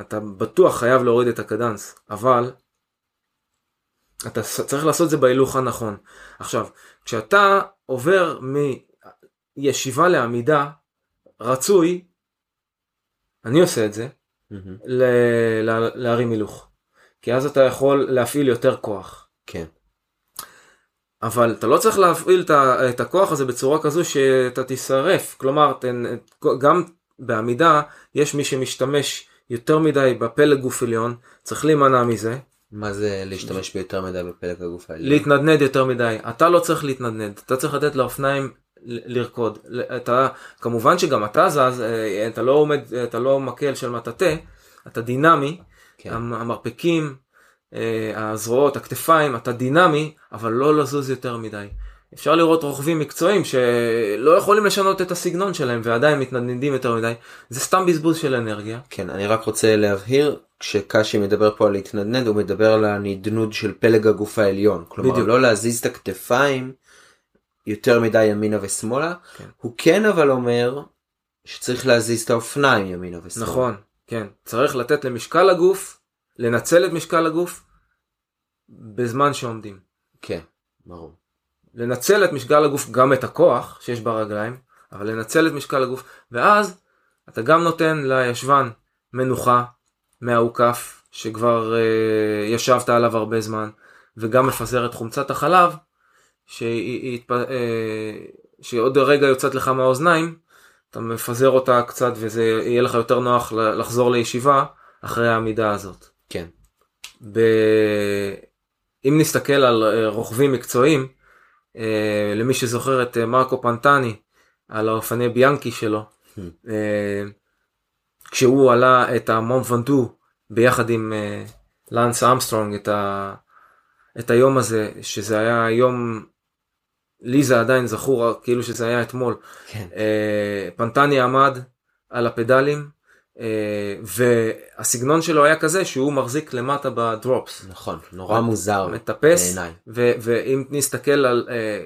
אתה בטוח חייב להוריד את ה cadence, אבל אתה צריך לעשות את זה בהילוך הנכון. עכשיו, כשאתה עובר מישיבה לעמידה, רצוי, אני עושה את זה, מהמם. ל- ל- להרים הילוך. כי אז אתה יכול להפעיל יותר כוח. כן. אבל אתה לא צריך להפעיל את הכוח הזה בצורה כזו שאתה תישרף. כלומר, גם בעמידה יש מי שמשתמש יותר מדי בפלג גוף עליון, צריך להימנע מזה, מה זה להשתמש ביותר מדי בפלג הגוף העליון? להתנדנד יותר מדי. אתה לא צריך להתנדנד, אתה צריך לתת לאופניים לרקוד. אתה, כמובן שגם אתה זז, אה, אתה לא עומד, אתה לא מקל של מטאטא, אתה דינמי, כן. המ- המרפקים, הזרועות, הכתפיים, אתה דינמי, אבל לא לזוז יותר מדי. אפשר לראות רוכבים מקצועיים שלא יכולים לשנות את הסגנון שלהם ועדיין מתנדנדים יותר מדי. זה סתם בזבוז של אנרגיה. כן, אני רק רוצה להבהיר, כשקאשי מדבר פה על להתנדנד, הוא מדבר על הנדנוד של פלג הגוף העליון. כלומר, בדיוק. לא להזיז את הכתפיים יותר מדי ימינה ושמאלה. כן. הוא כן אבל אומר שצריך להזיז את האופניים ימינה ושמאלה. נכון, כן. צריך לתת למשקל הגוף, לנצל את משקל הגוף בזמן שעומדים. כן, ברור. לנצל את משקל הגוף, גם את הכוח שיש ברגליים, אבל לנצל את משקל הגוף, ואז אתה גם נותן לישבן מנוחה מהאוכף, שכבר אה, ישבת עליו הרבה זמן, וגם מפזר את חומצת החלב, שהיא, היא, אה, שעוד רגע יוצאת לך מהאוזניים, אתה מפזר אותה קצת וזה יהיה לך יותר נוח לחזור לישיבה אחרי העמידה הזאת. כן. ב... אם נסתכל על אה, רוכבים מקצועיים, אה, למי שזוכר את אה, מרקו פנטני על האופני ביאנקי שלו, Hmm. כשהוא עלה את המון ונדו ביחד עם לנס אמסטרונג את, ה... את היום הזה, שזה היה יום, לי זה עדיין זכור כאילו שזה היה אתמול, כן. פנטני עמד על הפדלים והסגנון שלו היה כזה שהוא מחזיק למטה בדרופס. נכון, נורא מוזר מטפס ואם נסתכל על אה,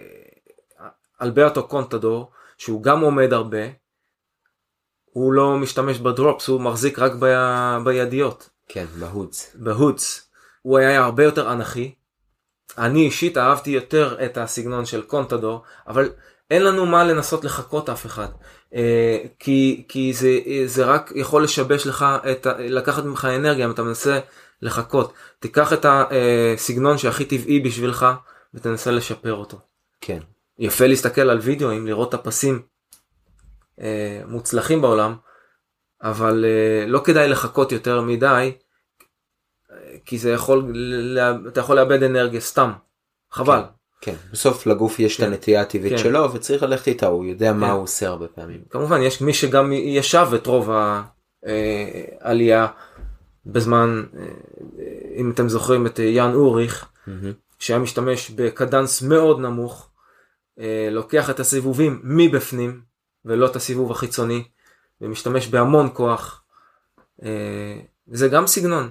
אלברטו קונטדור שהוא גם עומד הרבה הוא לא משתמש בדרופס הוא מחזיק רק ב- בידיות כן, בהודס. בהודס הוא היה הרבה יותר אנכי. אני אישית אהבתי יותר את הסגנון של קונטדור אבל אין לנו מה לנסות לחקות אף אחד אה, כי כי זה זה רק יכול לשבש לך את ה- לקחת ממך אנרגיה אם אתה מנסה לחכות תיקח את הסגנון שהכי טבעי בשבילך ותנסה לשפר אותו. כן. יפה להסתכל על וידאוים לראות את הפסים אה, מוצלחים בעולם אבל אה, לא כדאי לחכות יותר מדי אה, כי זה יכול אתה יכול לאבד אנרגיה סתם חבל. כן, בסוף לגוף יש את כן. הנטייה הטבעית כן. שלו וצריך ללכת איתה, הוא יודע מה כן. הוא עושה הרבה פעמים. כמובן יש מי שגם ישב את רוב העלייה בזמן אה, אם אתם זוכרים את יאן אוריך מהמם. שהיה משתמש בקדנס מאוד נמוך אה, לוקח את הסיבובים מבפנים ולא את הסיבוב החיצוני ומשתמש בהמון כוח. אה, זה גם סגנון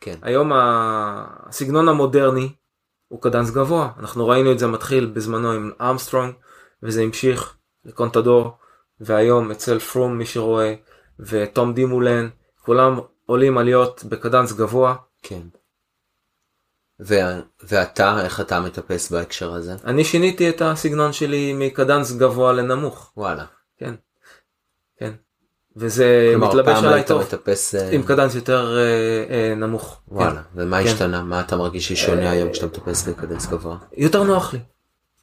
כן. היום הסגנון המודרני הוא קדנס גבוה אנחנו ראינו את זה מתחיל בזמנו עם אמסטרונג וזה המשיך לקונטדור והיום אצל פרום מי שרואה ותום דימולן כולם עולים עליות בקדנס גבוה כן. וה- ואתה, איך אתה מטפס בהקשר הזה? אני שיניתי את הסגנון שלי מקדנס גבוה לנמוך וואלה. כן וזה מתלבש עליי טוב מטפס... אה, עם קדנס יותר אה, אה, נמוך וואלה. ומה כן. השתנה? מה אתה מרגיש ששונה היום כשאתה מטפס בקדנס גבוה? כן. יותר נוח לי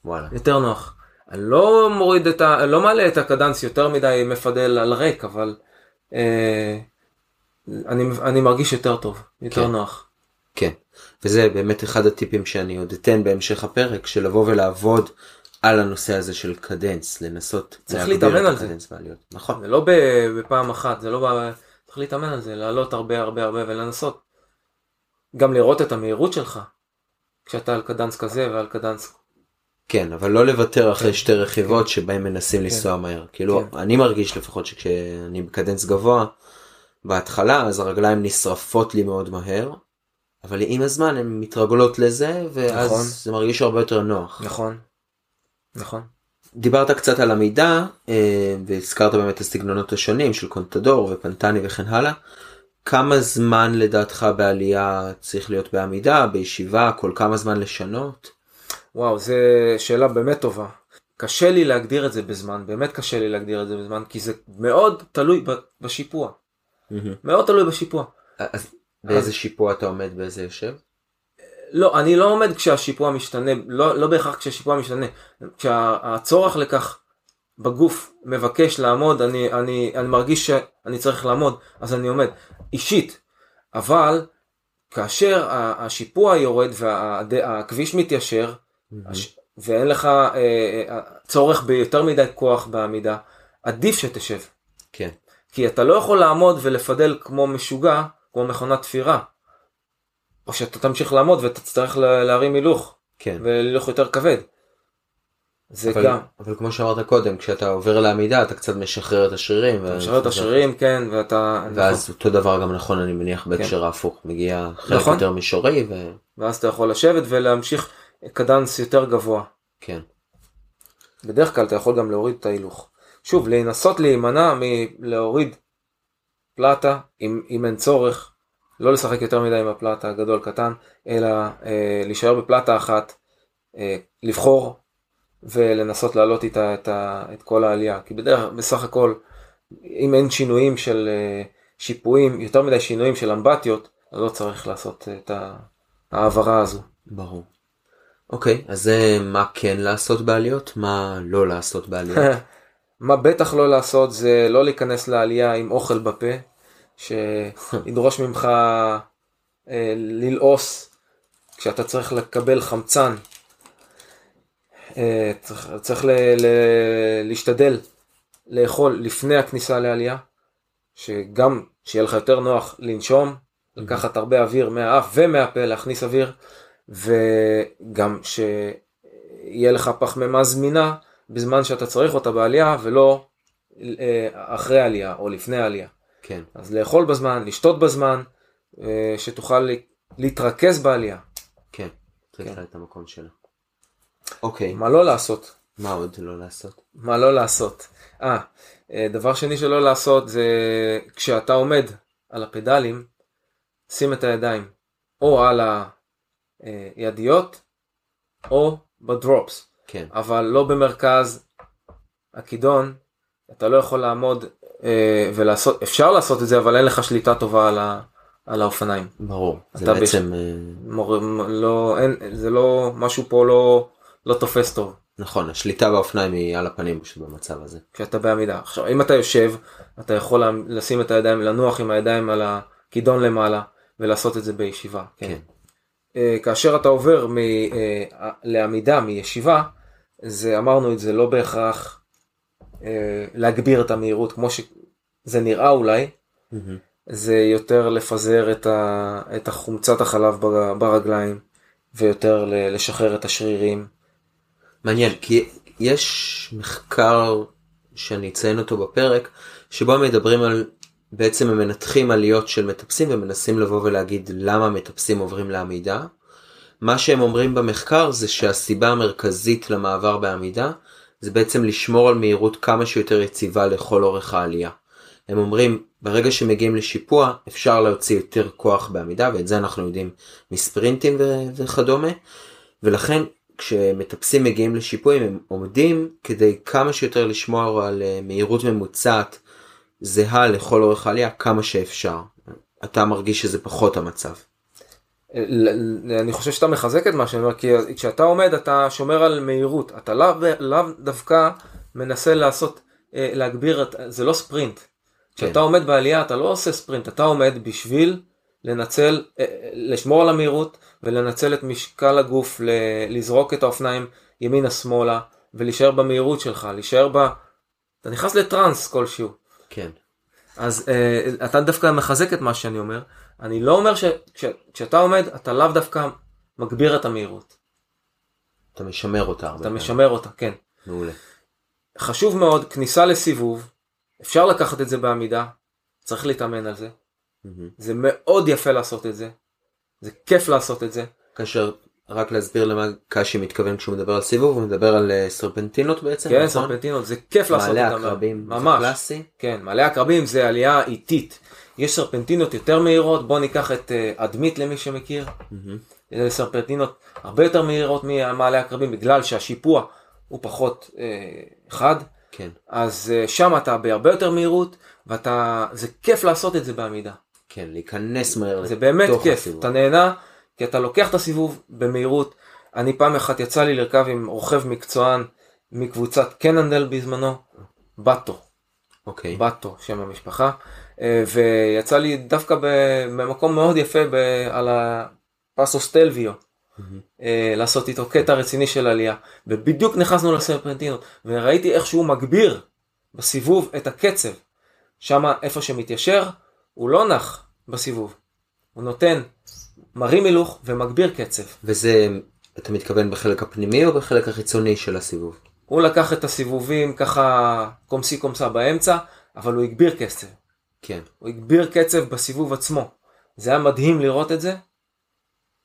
וואלה. יותר נוח. אני לא מוריד את ה... לא מעלה את הקדנס יותר מדי מפדל על ריק, אבל אה, אני, אני מרגיש יותר טוב, יותר כן. נוח. כן. וזה באמת אחד הטיפים שאני עוד אתן בהמשך הפרק, של לבוא ולעבוד על הנושא הזה של קדנס, לנסות צריך להתאמן על זה. בעליות. נכון. זה לא בפעם אחת, זה לא... ב... צריך להתאמן על זה, לעלות הרבה הרבה הרבה ולנסות. גם לראות את המהירות שלך, כשאתה על קדנס כזה ועל קדנס... כן, אבל לא לוותר אחרי כן. שתי רכיבות שבהם מנסים לנסוע מהר. כאילו, כן. אני מרגיש לפחות שכשאני בקדנס גבוה, בהתחלה, אז הרגליים נשרפות לי מאוד מהר, אבל עם הזמן הן מתרגלות לזה, ואז נכון. זה מרגיש הרבה יותר נוח. נכון. נכון. דיברת קצת על עמידה, אה, והזכרת באמת את הסגנונות השונים של קונטדור ופנטני וכן הלאה. כמה זמן לדעתך בעלייה צריך להיות בעמידה, בישיבה, כל כמה זמן לשנות? וואו, זו שאלה באמת טובה. קשה לי להגדיר את זה בזמן, באמת קשה לי להגדיר את זה בזמן, כי זה מאוד תלוי בשיפוע. מאוד תלוי בשיפוע. אז באיזה שיפוע אתה עומד, באיזה יושב? לא, אני לא עומד כשהשיפוע משתנה, לא, לא בהכרח כשהשיפוע משתנה, כשהצורך לכך בגוף מבקש לעמוד, אני, אני, אני מרגיש שאני צריך לעמוד, אז אני עומד. אישית, אבל כאשר השיפוע יורד והכביש מתיישר, mm-hmm. ואין לך אה, אה, צורך ביותר מדי כוח בעמידה, עדיף שתשב. כן. כי אתה לא יכול לעמוד ולפדל כמו משוגע, כמו מכונת תפירה. או שאתה תמשיך לעמוד ואתה תצטרך להרים הילוך. כן. והילוך יותר כבד. זה אבל, גם. אבל כמו שאמרת קודם, כשאתה עובר לעמידה אתה קצת משחרר את השרירים. אתה משחרר את השרירים, כן, ואתה... ואז נכון. אותו דבר גם נכון אני מניח בהקשר כן. ההפוך, מגיע חלק נכון. יותר מישורי. ו... ואז אתה יכול לשבת ולהמשיך קדנס יותר גבוה. כן. בדרך כלל אתה יכול גם להוריד את ההילוך. שוב, לנסות להימנע מלהוריד פלטה, אם, אם אין צורך, לא לשחק יותר מדי עם הפלטה הגדול קטן, אלא אה, להישאר בפלטה אחת, אה, לבחור ולנסות להעלות איתה את, ה, את כל העלייה. כי בדרך, בסך הכל, אם אין שינויים של אה, שיפועים, יותר מדי שינויים של אמבטיות, אז לא צריך לעשות את ההעברה הזו. ברור. אוקיי, אז זה מה כן לעשות בעליות, מה לא לעשות בעליות. מה בטח לא לעשות זה לא להיכנס לעלייה עם אוכל בפה, שידרוש ממך אה, ללעוס כשאתה צריך לקבל חמצן. אה, צריך, צריך ל, ל, להשתדל לאכול לפני הכניסה לעלייה, שגם שיהיה לך יותר נוח לנשום, לקחת הרבה אוויר מהאף ומהפה, להכניס אוויר, וגם שיהיה לך פחמימה זמינה בזמן שאתה צריך אותה בעלייה ולא אה, אחרי העלייה או לפני העלייה. כן. אז לאכול בזמן, לשתות בזמן, אה, שתוכל להתרכז בעלייה. כן, צריך כן. את המקום שלה. אוקיי. מה לא לעשות? מה עוד לא לעשות? מה לא לעשות? אה, אה דבר שני שלא לעשות זה כשאתה עומד על הפדלים, שים את הידיים או על הידיות או בדרופס. כן. אבל לא במרכז הכידון, אתה לא יכול לעמוד אה, ולעשות, אפשר לעשות את זה, אבל אין לך שליטה טובה על, ה, על האופניים. ברור, זה בעצם... בש... אה, מור... לא, אין, זה לא, משהו פה לא, לא תופס טוב. נכון, השליטה באופניים היא על הפנים פשוט במצב הזה. כשאתה בעמידה. עכשיו, אם אתה יושב, אתה יכול לשים את הידיים, לנוח עם הידיים על הכידון למעלה, ולעשות את זה בישיבה. כן. כן. אה, כאשר אתה עובר מ, אה, לעמידה מישיבה, זה אמרנו את זה לא בהכרח אה, להגביר את המהירות כמו שזה נראה אולי, mm-hmm. זה יותר לפזר את, ה, את החומצת החלב ברגליים ויותר לשחרר את השרירים. מעניין, כי יש מחקר שאני אציין אותו בפרק, שבו מדברים על, בעצם הם מנתחים עליות של מטפסים ומנסים לבוא ולהגיד למה מטפסים עוברים לעמידה. מה שהם אומרים במחקר זה שהסיבה המרכזית למעבר בעמידה זה בעצם לשמור על מהירות כמה שיותר יציבה לכל אורך העלייה. הם אומרים ברגע שמגיעים לשיפוע אפשר להוציא יותר כוח בעמידה ואת זה אנחנו יודעים מספרינטים ו- וכדומה ולכן כשמטפסים מגיעים לשיפועים הם עומדים כדי כמה שיותר לשמור על אה, מהירות ממוצעת זהה לכל אורך העלייה כמה שאפשר. אתה מרגיש שזה פחות המצב. אני חושב שאתה מחזק את מה שאני אומר, כי כשאתה עומד אתה שומר על מהירות, אתה לאו לא דווקא מנסה לעשות, אה, להגביר, זה לא ספרינט. כשאתה כן. עומד בעלייה אתה לא עושה ספרינט, אתה עומד בשביל לנצל, אה, לשמור על המהירות ולנצל את משקל הגוף, לזרוק את האופניים ימינה שמאלה ולהישאר במהירות שלך, להישאר ב... אתה נכנס לטראנס כלשהו. כן. אז uh, אתה דווקא מחזק את מה שאני אומר. אני לא אומר שכשאתה עומד אתה לאו דווקא מגביר את המהירות. אתה משמר אותה הרבה. אתה משמר אותה, כן. מעולה. חשוב מאוד, כניסה לסיבוב, אפשר לקחת את זה בעמידה, צריך להתאמן על זה. Mm-hmm. זה מאוד יפה לעשות את זה, זה כיף לעשות את זה. כאשר רק להסביר למה קאשי מתכוון כשהוא מדבר על סיבוב הוא מדבר על אה, סרפנטינות בעצם כן נכון? סרפנטינות זה כיף לעשות מעלה עקרבים ממש קלאסי כן מעלה עקרבים זה עלייה איטית יש סרפנטינות יותר מהירות בוא ניקח את אה, אדמית למי שמכיר mm-hmm. סרפנטינות הרבה יותר מהירות ממעלה עקרבים בגלל שהשיפוע הוא פחות אה, חד כן. אז אה, שם אתה בהרבה יותר מהירות ואתה, זה כיף לעשות את זה בעמידה. כן, להיכנס מהר זה באמת לתוך כיף, הסיבוב. אתה נהנה, כי אתה לוקח את הסיבוב במהירות. אני פעם אחת יצא לי לרכב עם רוכב מקצוען מקבוצת קננדל בזמנו, בטו, אוקיי. בטו שם המשפחה, ויצא לי דווקא במקום מאוד יפה ב- על הפסו סטלוויו. אה, לעשות איתו קטע רציני של עלייה. ובדיוק נכנסנו לסרפנטינות וראיתי איך שהוא מגביר בסיבוב את הקצב. שם איפה שמתיישר הוא לא נח בסיבוב. הוא נותן מרים הילוך ומגביר קצב. וזה, אתה מתכוון בחלק הפנימי או בחלק החיצוני של הסיבוב? הוא לקח את הסיבובים ככה קומסי קומסה באמצע אבל הוא הגביר קצב כן, הוא הגביר קצב בסיבוב עצמו זה היה מדהים לראות את זה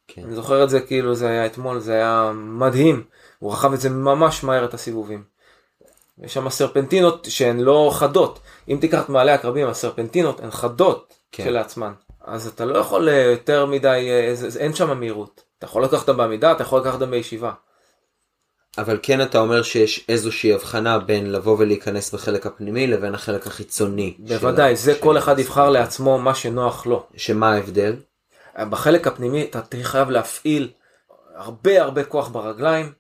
כן. אני זוכר את זה כאילו זה היה אתמול, זה היה מדהים. הוא רכב את זה ממש מהר את הסיבובים. יש שם סרפנטינות שהן לא חדות. אם תיקח את מעלה הקרבים, הסרפנטינות הן חדות כן. כשלעצמן. אז אתה לא יכול אה, יותר מדי, אה, אין שם מהירות. אתה יכול לקחת אותה בעמידה, אתה יכול לקחת אותה בישיבה. אבל כן אתה אומר שיש איזושהי הבחנה בין לבוא ולהיכנס בחלק הפנימי לבין החלק החיצוני. בוודאי, זה של כל אחד. יבחר לעצמו מה שנוח לו. שמה ההבדל? בחלק הפנימי אתה תהיה חייב להפעיל הרבה הרבה כוח ברגליים.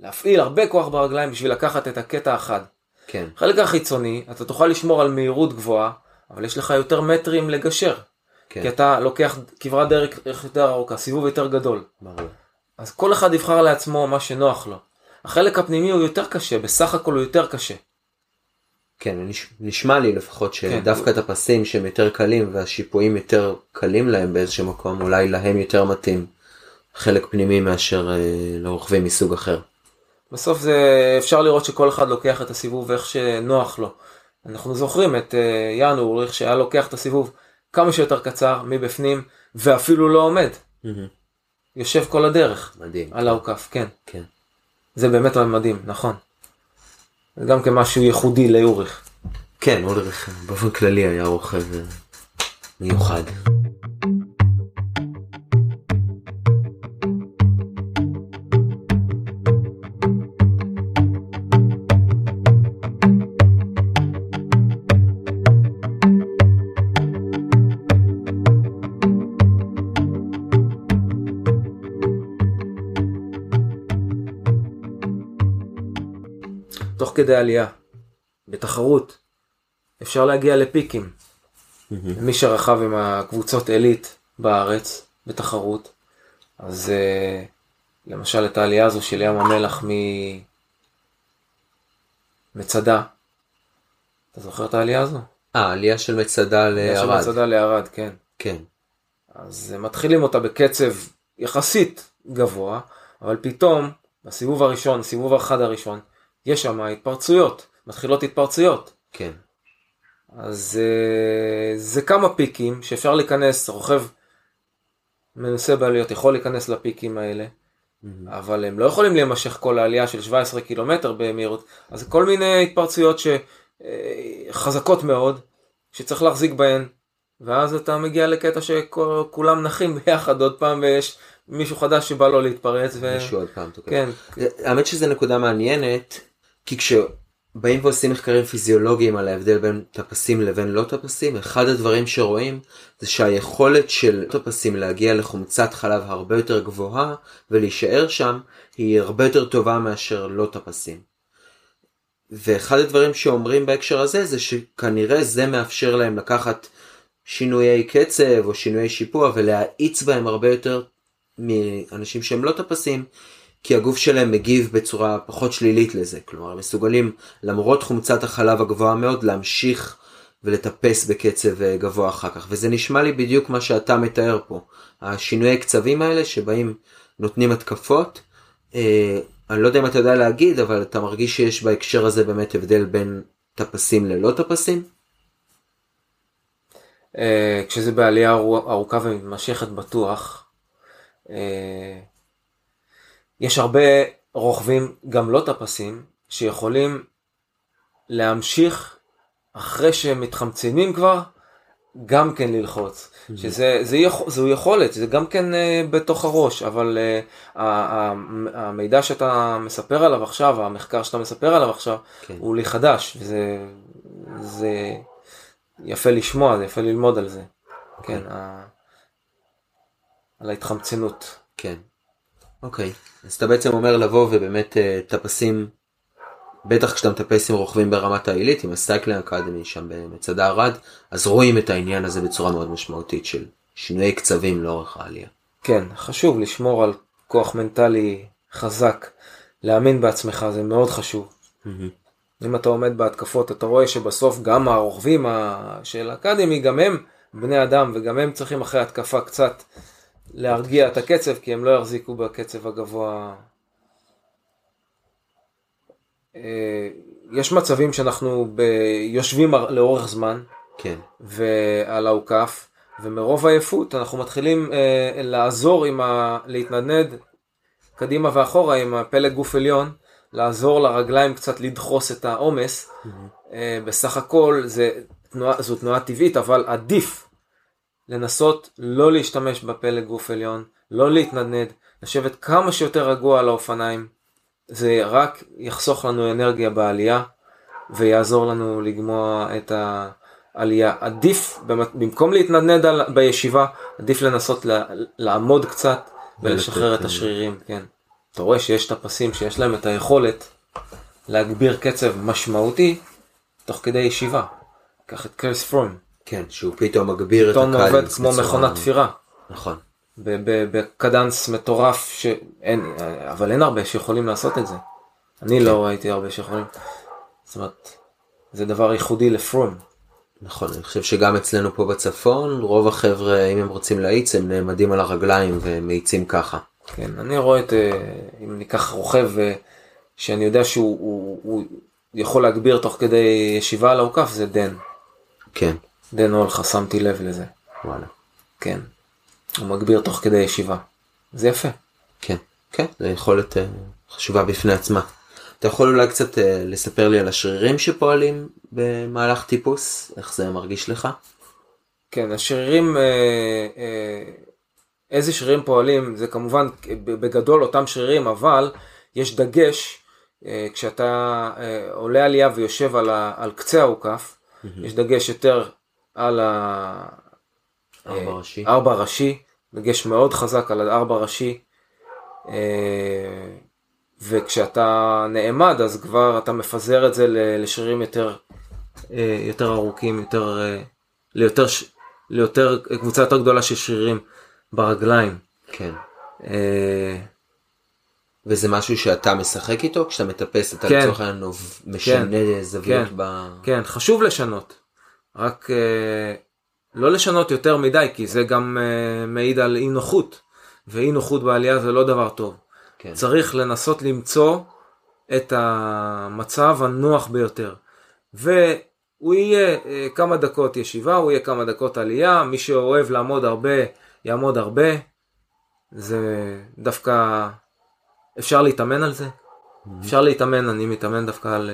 להפעיל הרבה כוח ברגליים בשביל לקחת את הקטע החד. כן, חלק החיצוני, אתה תוכל לשמור על מהירות גבוהה, אבל יש לך יותר מטרים לגשר. כן, כי אתה לוקח כברת דרך יותר ארוכה, סיבוב יותר גדול. ברור. אז כל אחד יבחר לעצמו מה שנוח לו. החלק הפנימי הוא יותר קשה, בסך הכל הוא יותר קשה. כן, נש- נשמע לי לפחות כן. שדווקא את הפסים שהם יותר קלים והשיפועים יותר קלים להם באיזשהו מקום, אולי להם יותר מתאים חלק פנימי מאשר אה, לרוכבים מסוג אחר. בסוף זה אפשר לראות שכל אחד לוקח את הסיבוב איך שנוח לו. אנחנו זוכרים את אה, יאן אוריך שהיה לוקח את הסיבוב כמה שיותר קצר מבפנים ואפילו לא עומד. יושב כל הדרך מדהים. על האוכף, כן. כן. זה באמת מדהים, נכון. זה גם כמשהו ייחודי לאוריך. כן, אולריך באופן כללי היה רוכב אה, מיוחד. כדי עלייה, בתחרות, אפשר להגיע לפיקים. מי שרכב עם הקבוצות עילית בארץ בתחרות, אז uh, למשל את העלייה הזו של ים המלח ממצדה, אתה זוכר את העלייה הזו? אה, עלייה של מצדה העלייה של לערד. מצדה לערד, כן. כן. אז אה, מתחילים אותה בקצב יחסית גבוה, אבל פתאום בסיבוב הראשון, הסיבוב האחד הראשון, יש שם התפרצויות, מתחילות התפרצויות. כן. אז uh, זה כמה פיקים שאפשר להיכנס, רוכב מנוסה בעליות יכול להיכנס לפיקים האלה, אבל הם לא יכולים להימשך כל העלייה של 17 קילומטר במהירות, אז כל מיני התפרצויות שחזקות מאוד, שצריך להחזיק בהן, ואז אתה מגיע לקטע שכולם נחים ביחד עוד פעם ויש מישהו חדש שבא לו להתפרץ. ו... מישהו עוד פעם תוקף. כן, האמת שזו נקודה מעניינת, כי כשבאים ועושים מחקרים פיזיולוגיים על ההבדל בין טפסים לבין לא טפסים, אחד הדברים שרואים זה שהיכולת של טפסים להגיע לחומצת חלב הרבה יותר גבוהה ולהישאר שם היא הרבה יותר טובה מאשר לא טפסים. ואחד הדברים שאומרים בהקשר הזה זה שכנראה זה מאפשר להם לקחת שינויי קצב או שינויי שיפוע ולהאיץ בהם הרבה יותר מאנשים שהם לא טפסים כי הגוף שלהם מגיב בצורה פחות שלילית לזה. כלומר הם מסוגלים למרות חומצת החלב הגבוהה מאוד להמשיך ולטפס בקצב אה, גבוה אחר כך. וזה נשמע לי בדיוק מה שאתה מתאר פה. השינויי קצבים האלה שבאים נותנים התקפות אה, אני לא יודע אם אתה יודע להגיד אבל אתה מרגיש שיש בהקשר הזה באמת הבדל בין טפסים ללא טפסים? אה, כשזה בעלייה ארו- ארוכה ומתמשכת בטוח, אה, יש הרבה רוכבים, גם לא טפסים, שיכולים להמשיך אחרי שהם מתחמצנים כבר, גם כן ללחוץ. שזה זה יכול, זו יכולת, זה גם כן אה, בתוך הראש, אבל אה, ה- ה- המידע שאתה מספר עליו עכשיו, המחקר שאתה מספר עליו עכשיו, כן. הוא לי חדש, וזה זה, יפה לשמוע, זה יפה ללמוד על זה. כן, ה... על ההתחמצנות. כן. אוקיי. אז אתה בעצם אומר לבוא ובאמת אה, מטפסים, בטח כשאתה מטפס עם רוכבים ברמת העילית, עם ה Cycling Academy שם במצדה ערד, אז רואים את העניין הזה בצורה מאוד משמעותית של שינויי קצבים לאורך העלייה. כן, חשוב לשמור על כוח מנטלי חזק, להאמין בעצמך, זה מאוד חשוב. אם אתה עומד בהתקפות, אתה רואה שבסוף גם הרוכבים של האקדמי, גם הם בני אדם, וגם הם צריכים אחרי התקפה קצת להרגיע את הקצב, כי הם לא יחזיקו בקצב הגבוה. אה, יש מצבים שאנחנו ב... יושבים לאורך זמן, כן. ועל האוכף, ומרוב עייפות אנחנו מתחילים אה, לעזור עם ה... להתנדנד קדימה ואחורה עם הפלג גוף עליון, לעזור לרגליים קצת לדחוס את העומס. Mm-hmm. אה, בסך הכל זה תנועה, זו תנועה טבעית, אבל עדיף לנסות לא להשתמש בפלג גוף עליון, לא להתנדנד, לשבת כמה שיותר רגוע על האופניים. זה רק יחסוך לנו אנרגיה בעלייה ויעזור לנו לגמוע את העלייה. עדיף, במקום להתנדנד על, בישיבה, עדיף לנסות לעמוד קצת ולשחרר את השרירים, כן. אתה רואה שיש את הפסים שיש להם את היכולת להגביר קצב משמעותי תוך כדי ישיבה. קח את קרס פרום. כן, שהוא פתאום מגביר את הקדנס. פתאום עובד כמו מכונת תפירה. נכון. בקדנס מטורף שאין, אבל אין הרבה שיכולים לעשות את זה. אני לא כן. ראיתי הרבה שיכולים. זאת אומרת, זה דבר ייחודי לפרום. נכון, אני חושב שגם אצלנו פה בצפון, רוב החבר'ה, אם הם רוצים להאיץ, הם נעמדים על הרגליים ומאיצים ככה. כן, אני רואה את, אה, אם ניקח רוכב אה, שאני יודע שהוא הוא, הוא יכול להגביר תוך כדי ישיבה על האוכף, זה דן. כן. דן הולך, שמתי לב לזה. וואלה. כן. הוא מגביר תוך כדי ישיבה. זה יפה. כן, כן, זו יכולת אה, חשובה בפני עצמה. אתה יכול אולי קצת לספר לי על השרירים שפועלים במהלך טיפוס, איך זה מרגיש לך? כן, השרירים, אה, איזה שרירים פועלים, זה כמובן בגדול אותם שרירים, אבל יש דגש כשאתה עולה עלייה ויושב על, ה, על קצה האוכף, mm-hmm. יש דגש יותר על הארבע אה, ראשי. ארבע ראשי, דגש מאוד חזק על הארבע ראשי. וכשאתה נעמד אז כבר אתה מפזר את זה לשרירים יותר, יותר ארוכים, יותר, ליותר, ליותר, קבוצה יותר גדולה של שרירים ברגליים. כן. וזה משהו שאתה משחק איתו כשאתה מטפס אתה כן. לצורך העניין משנה כן. זוויות כן. ב... כן, חשוב לשנות. רק אה, לא לשנות יותר מדי כי זה גם אה, מעיד על אי נוחות. ואי נוחות בעלייה זה לא דבר טוב. כן. צריך לנסות למצוא את המצב הנוח ביותר. והוא יהיה אה, כמה דקות ישיבה, הוא יהיה כמה דקות עלייה, מי שאוהב לעמוד הרבה, יעמוד הרבה. זה דווקא אפשר להתאמן על זה. Mm-hmm. אפשר להתאמן, אני מתאמן דווקא על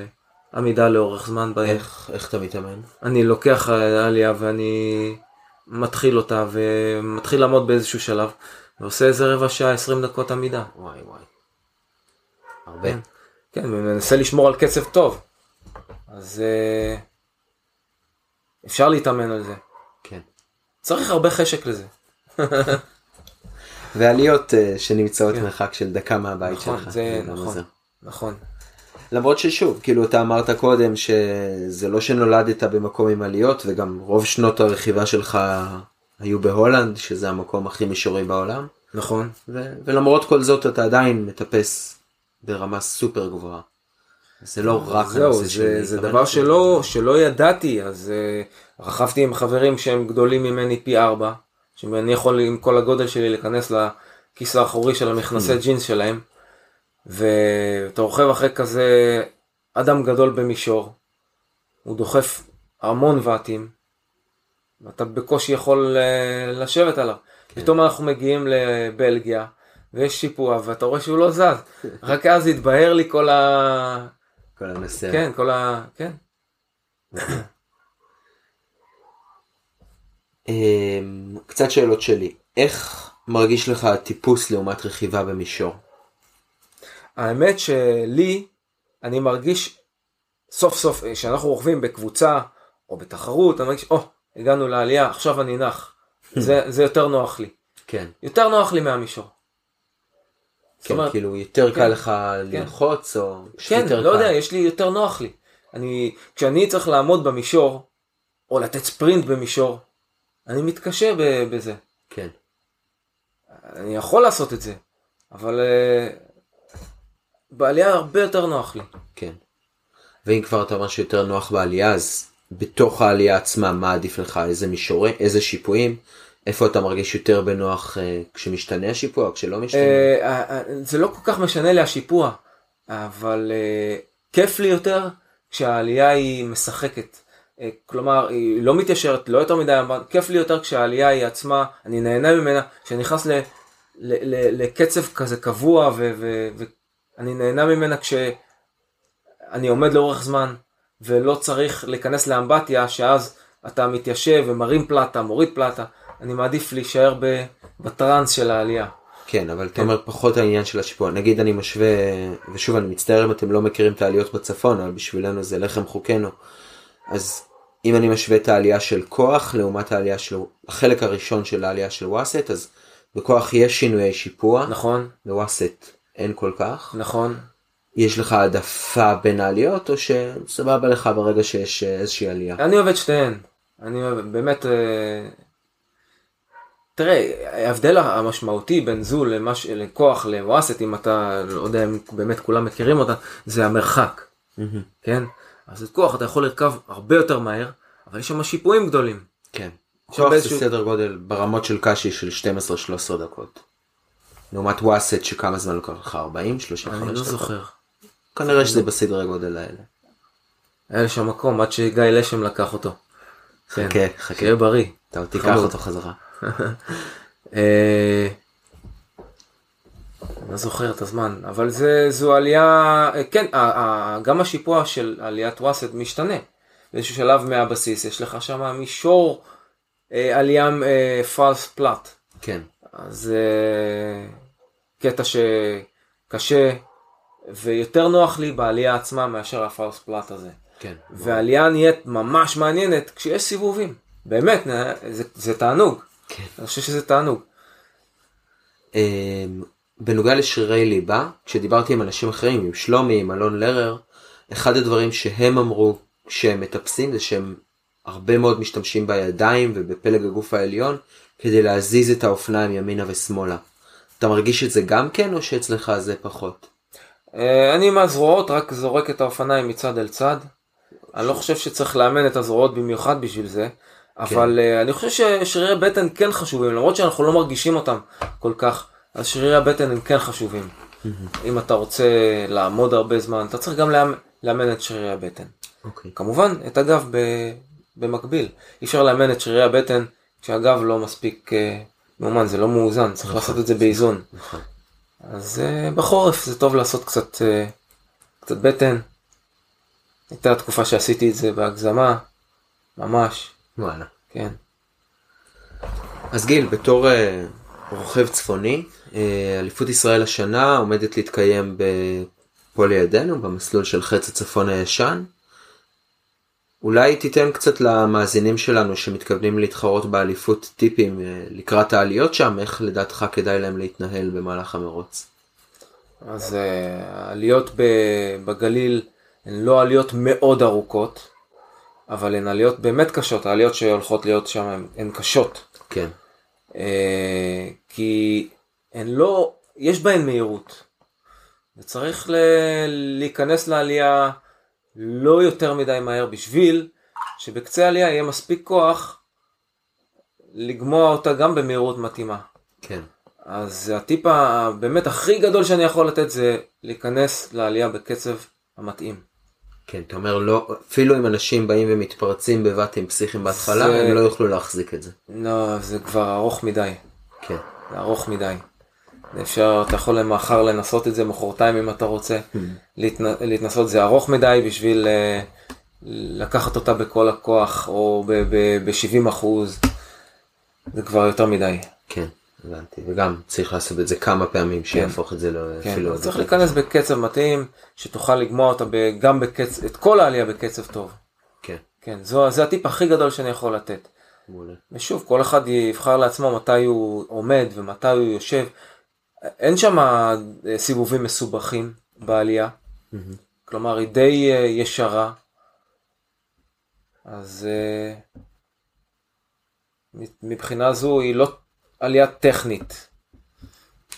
עמידה לאורך זמן בהם. איך, איך אתה מתאמן? אני לוקח אה, עלייה ואני מתחיל אותה ומתחיל לעמוד באיזשהו שלב ועושה איזה רבע שעה 20 דקות עמידה. וואי וואי. הרבה. כן, כן ומנסה לשמור על קצב טוב. אז אה, אפשר להתאמן על זה. כן. צריך הרבה חשק לזה. ועליות uh, שנמצאות כן. מרחק של דקה מהבית נכון, שלך. זה נכון, זה. נכון. למרות ששוב, כאילו אתה אמרת קודם שזה לא שנולדת במקום עם עליות וגם רוב שנות הרכיבה שלך היו בהולנד, שזה המקום הכי מישורי בעולם. נכון. ו- ולמרות כל זאת אתה עדיין מטפס ברמה סופר גבוהה. זה לא רק זהו, זה, זה, זה דבר שלא, שלא ידעתי, אז uh, רכבתי עם חברים שהם גדולים ממני פי ארבע. שאני יכול עם כל הגודל שלי להיכנס לכיס האחורי של המכנסי mm. ג'ינס שלהם. ואתה רוכב אחרי כזה אדם גדול במישור, הוא דוחף המון ואטים, ואתה בקושי יכול אה, לשבת עליו. כן. פתאום אנחנו מגיעים לבלגיה, ויש שיפוע, ואתה רואה שהוא לא זז. רק אז התבהר לי כל ה... כל הנושא. כן, כל ה... כן. אמ, קצת שאלות שלי, איך מרגיש לך הטיפוס לעומת רכיבה במישור? האמת שלי, אני מרגיש סוף סוף, כשאנחנו רוכבים בקבוצה, או בתחרות, אני מרגיש, או, הגענו לעלייה, עכשיו אני נח. זה, זה יותר נוח לי. כן. יותר נוח לי מהמישור. כן, אומרת, כאילו יותר כן, קל לך ללחוץ או כן, לא קל. יודע, יש לי יותר נוח לי. אני, כשאני צריך לעמוד במישור, או לתת ספרינט במישור, אני מתקשה בזה. כן. אני יכול לעשות את זה, אבל uh, בעלייה הרבה יותר נוח לי. כן. ואם כבר אתה אומר שיותר נוח בעלייה אז בתוך העלייה עצמה מה עדיף לך איזה מישורי איזה שיפועים איפה אתה מרגיש יותר בנוח אה, כשמשתנה השיפוע או כשלא משתנה. Uh, uh, זה לא כל כך משנה לי השיפוע, אבל uh, כיף לי יותר כשהעלייה היא משחקת. Uh, כלומר, היא לא מתיישרת, לא יותר מדי, אבל כיף לי יותר כשהעלייה היא עצמה, אני נהנה ממנה, כשאני נכנס ל, ל, ל, לקצב כזה קבוע ו, ו, ואני נהנה ממנה כשאני עומד לאורך זמן ולא צריך להיכנס לאמבטיה שאז אתה מתיישב ומרים פלטה, מוריד פלטה, אני מעדיף להישאר בטראנס של העלייה. כן אבל אתה אומר פחות העניין של השיפוע. נגיד אני משווה ושוב אני מצטער אם אתם לא מכירים את העליות בצפון אבל בשבילנו זה לחם חוקנו. אז אם אני משווה את העלייה של כוח לעומת העלייה של החלק הראשון של העלייה של וואסט אז בכוח יש שינויי שיפוע. נכון, בוואסט אין כל כך נכון. יש לך העדפה בין העליות או שסבבה לך ברגע שיש אה, איזושהי עלייה. אני אוהב את שתיהן. אני אוהב, באמת... אה, תראה, ההבדל המשמעותי בין זו למש... לכוח לוואסט, אם אתה, לא יודע אם באמת כולם מכירים אותה, זה המרחק. כן? אז את כוח אתה יכול לרכב הרבה יותר מהר, אבל יש שם שיפועים גדולים. כן. כוח זה סדר גודל ברמות של קאשי של 12-13 דקות. לעומת וואסט שכמה זמן לוקח לך 40 35 אני לא. זוכר. כנראה שזה בסדרי גודל האלה. היה לי שם מקום עד שגיא לשם לקח אותו. כן. חכה חכה שיהיה בריא. אתה עוד תיקח. אותו חזרה. אה, אני לא זוכר את הזמן, אבל זה, זו עלייה, אה, כן, גם השיפוע של עליית וואסד משתנה. באיזשהו שלב מהבסיס יש לך שם מישור אה, עלייה פלס פלאט. כן. אז אה, קטע שקשה ויותר נוח לי בעלייה עצמה מאשר הפלס פלאט הזה. כן. והעלייה נהיית ממש מעניינת כשיש סיבובים. באמת, זה, זה תענוג. כן. אני חושב שזה תענוג. אמ, בנוגע לשרירי ליבה, כשדיברתי עם אנשים אחרים, עם שלומי, עם אלון לרר, אחד הדברים שהם אמרו כשהם מטפסים זה שהם הרבה מאוד משתמשים בידיים ובפלג הגוף העליון כדי להזיז את האופניים ימינה ושמאלה. אתה מרגיש את זה גם כן או שאצלך זה פחות? אה, אני עם הזרועות רק זורק את האופניים מצד אל צד. אני לא חושב שצריך לאמן את הזרועות במיוחד בשביל זה, אבל אה, אני חושב ששרירי בטן כן חשובים, למרות שאנחנו לא מרגישים אותם כל כך, אז שרירי הבטן הם כן חשובים. אם אתה רוצה לעמוד הרבה זמן, אתה צריך גם לאמן, את שרירי הבטן. אוקיי. כמובן, את הגב במקביל. אי אפשר לאמן את שרירי הבטן כשהגב לא מספיק אה, מאומן, זה לא מאוזן, צריך לעשות את זה באיזון. נכון. אז uh, בחורף זה טוב לעשות קצת, uh, קצת בטן. הייתה תקופה שעשיתי את זה בהגזמה, ממש, וואלה. כן. אז גיל, בתור אה, רוכב צפוני, אה, אליפות ישראל השנה עומדת להתקיים פה לידינו, במסלול של חץ הצפון הישן. אולי תיתן קצת למאזינים שלנו שמתכוונים להתחרות באליפות טיפים אה, לקראת העליות שם, איך לדעתך כדאי להם להתנהל במהלך המרוץ. אז uh, העליות בגליל הן לא עליות מאוד ארוכות, אבל הן עליות באמת קשות, העליות שהולכות להיות שם הן, הן קשות. כן, Uh, כי הן לא, יש בהן מהירות. וצריך ל- להיכנס לעלייה לא יותר מדי מהר בשביל שבקצה העלייה יהיה מספיק כוח לגמוע אותה גם במהירות מתאימה. כן, אז הטיפ הבאמת הכי גדול שאני יכול לתת זה להיכנס לעלייה בקצב המתאים. כן, אתה אומר לא, אפילו אם אנשים באים ומתפרצים בבתים פסיכיים בהתחלה, זה- הם לא יוכלו להחזיק את זה. לא, זה כבר ארוך מדי. כן, זה ארוך מדי. אפשר, אתה יכול מחר לנסות את זה, מחרתיים אם אתה רוצה. להתנ... להתנסות זה ארוך מדי בשביל אה, לקחת אותה בכל הכוח או ב-70 אחוז. זה כבר יותר מדי. כן, הבנתי, וגם צריך לעשות את זה כמה פעמים שיהפוך את זה לא... כן, צריך להיכנס בקצב מתאים, שתוכל לגמוע אותה ב... גם בקצב, את כל העלייה בקצב טוב. כן, כן, זו, זה הטיפ הכי גדול שאני יכול לתת. מעולה. ושוב, כל אחד יבחר לעצמו מתי הוא עומד ומתי הוא יושב. אין שם אה, סיבובים מסובכים בעלייה, כלומר היא די אה, ישרה. אז אה, מבחינה זו היא לא עלייה טכנית.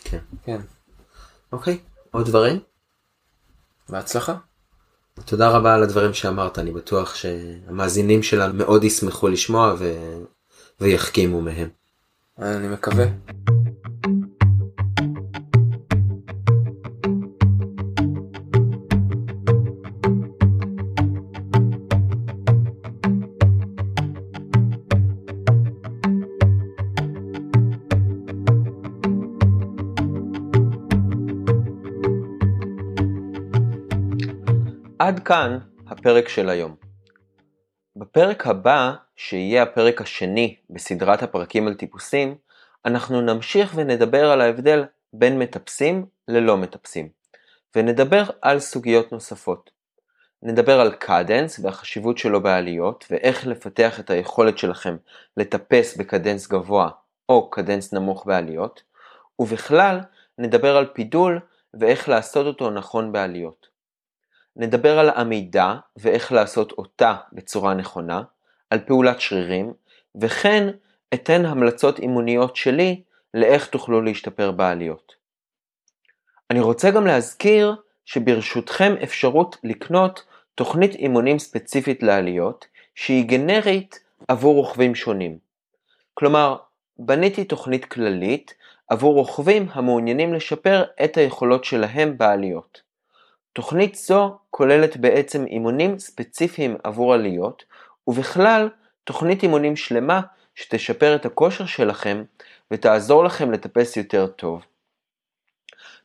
כן. כן. אוקיי, עוד דברים? בהצלחה. תודה רבה על הדברים שאמרת, אני בטוח שהמאזינים שלנו מאוד ישמחו לשמוע ו... ויחכימו מהם. אני מקווה. עד כאן הפרק של היום. בפרק הבא, שיהיה הפרק השני בסדרת הפרקים על טיפוסים, אנחנו נמשיך ונדבר על ההבדל בין מטפסים ללא מטפסים, ונדבר על סוגיות נוספות. נדבר על קדנס והחשיבות שלו בעליות, ואיך לפתח את היכולת שלכם לטפס בקדנס גבוה או קדנס נמוך בעליות, ובכלל נדבר על פידול ואיך לעשות אותו נכון בעליות. נדבר על עמידה ואיך לעשות אותה בצורה נכונה, על פעולת שרירים, וכן אתן המלצות אימוניות שלי לאיך תוכלו להשתפר בעליות. אני רוצה גם להזכיר שברשותכם אפשרות לקנות תוכנית אימונים ספציפית לעליות, שהיא גנרית עבור רוכבים שונים. כלומר, בניתי תוכנית כללית עבור רוכבים המעוניינים לשפר את היכולות שלהם בעליות. תוכנית זו כוללת בעצם אימונים ספציפיים עבור עליות, ובכלל תוכנית אימונים שלמה שתשפר את הכושר שלכם ותעזור לכם לטפס יותר טוב.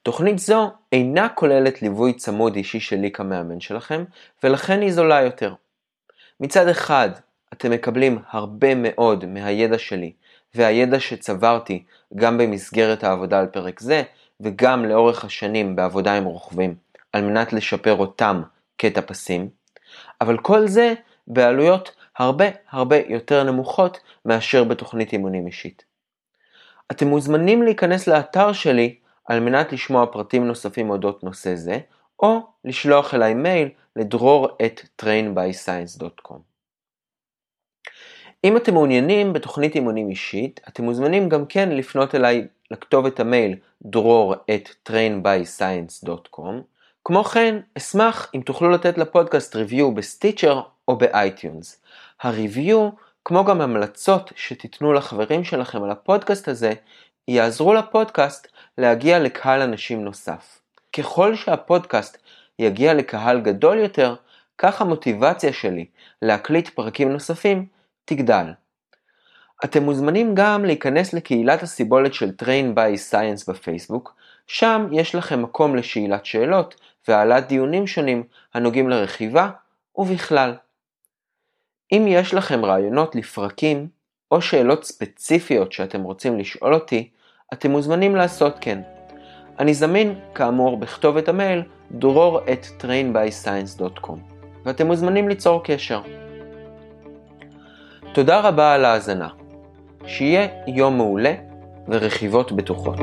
תוכנית זו אינה כוללת ליווי צמוד אישי שלי כמאמן שלכם, ולכן היא זולה יותר. מצד אחד, אתם מקבלים הרבה מאוד מהידע שלי, והידע שצברתי גם במסגרת העבודה על פרק זה, וגם לאורך השנים בעבודה עם רוכבים. על מנת לשפר אותם כטפסים, אבל כל זה בעלויות הרבה הרבה יותר נמוכות מאשר בתוכנית אימונים אישית. אתם מוזמנים להיכנס לאתר שלי על מנת לשמוע פרטים נוספים אודות נושא זה, או לשלוח אליי מייל ל dror at trainbyscience.com. אם אתם מעוניינים בתוכנית אימונים אישית, אתם מוזמנים גם כן לפנות אליי לכתובת המייל dror at trainbyscience.com כמו כן, אשמח אם תוכלו לתת לפודקאסט review ב Stitcher או ב iTunes. ה review, כמו גם המלצות שתיתנו לחברים שלכם על הפודקאסט הזה, יעזרו לפודקאסט להגיע לקהל אנשים נוסף. ככל שהפודקאסט יגיע לקהל גדול יותר, כך המוטיבציה שלי להקליט פרקים נוספים תגדל. אתם מוזמנים גם להיכנס לקהילת הסיבולת של Train by Science בפייסבוק, שם יש לכם מקום לשאלת שאלות והעלאת דיונים שונים הנוגעים לרכיבה ובכלל. אם יש לכם רעיונות לפרקים או שאלות ספציפיות שאתם רוצים לשאול אותי, אתם מוזמנים לעשות כן. אני זמין, כאמור, בכתובת המייל דרור את trainbyscience.com ואתם מוזמנים ליצור קשר. תודה רבה על ההאזנה. שיהיה יום מעולה ורכיבות בטוחות.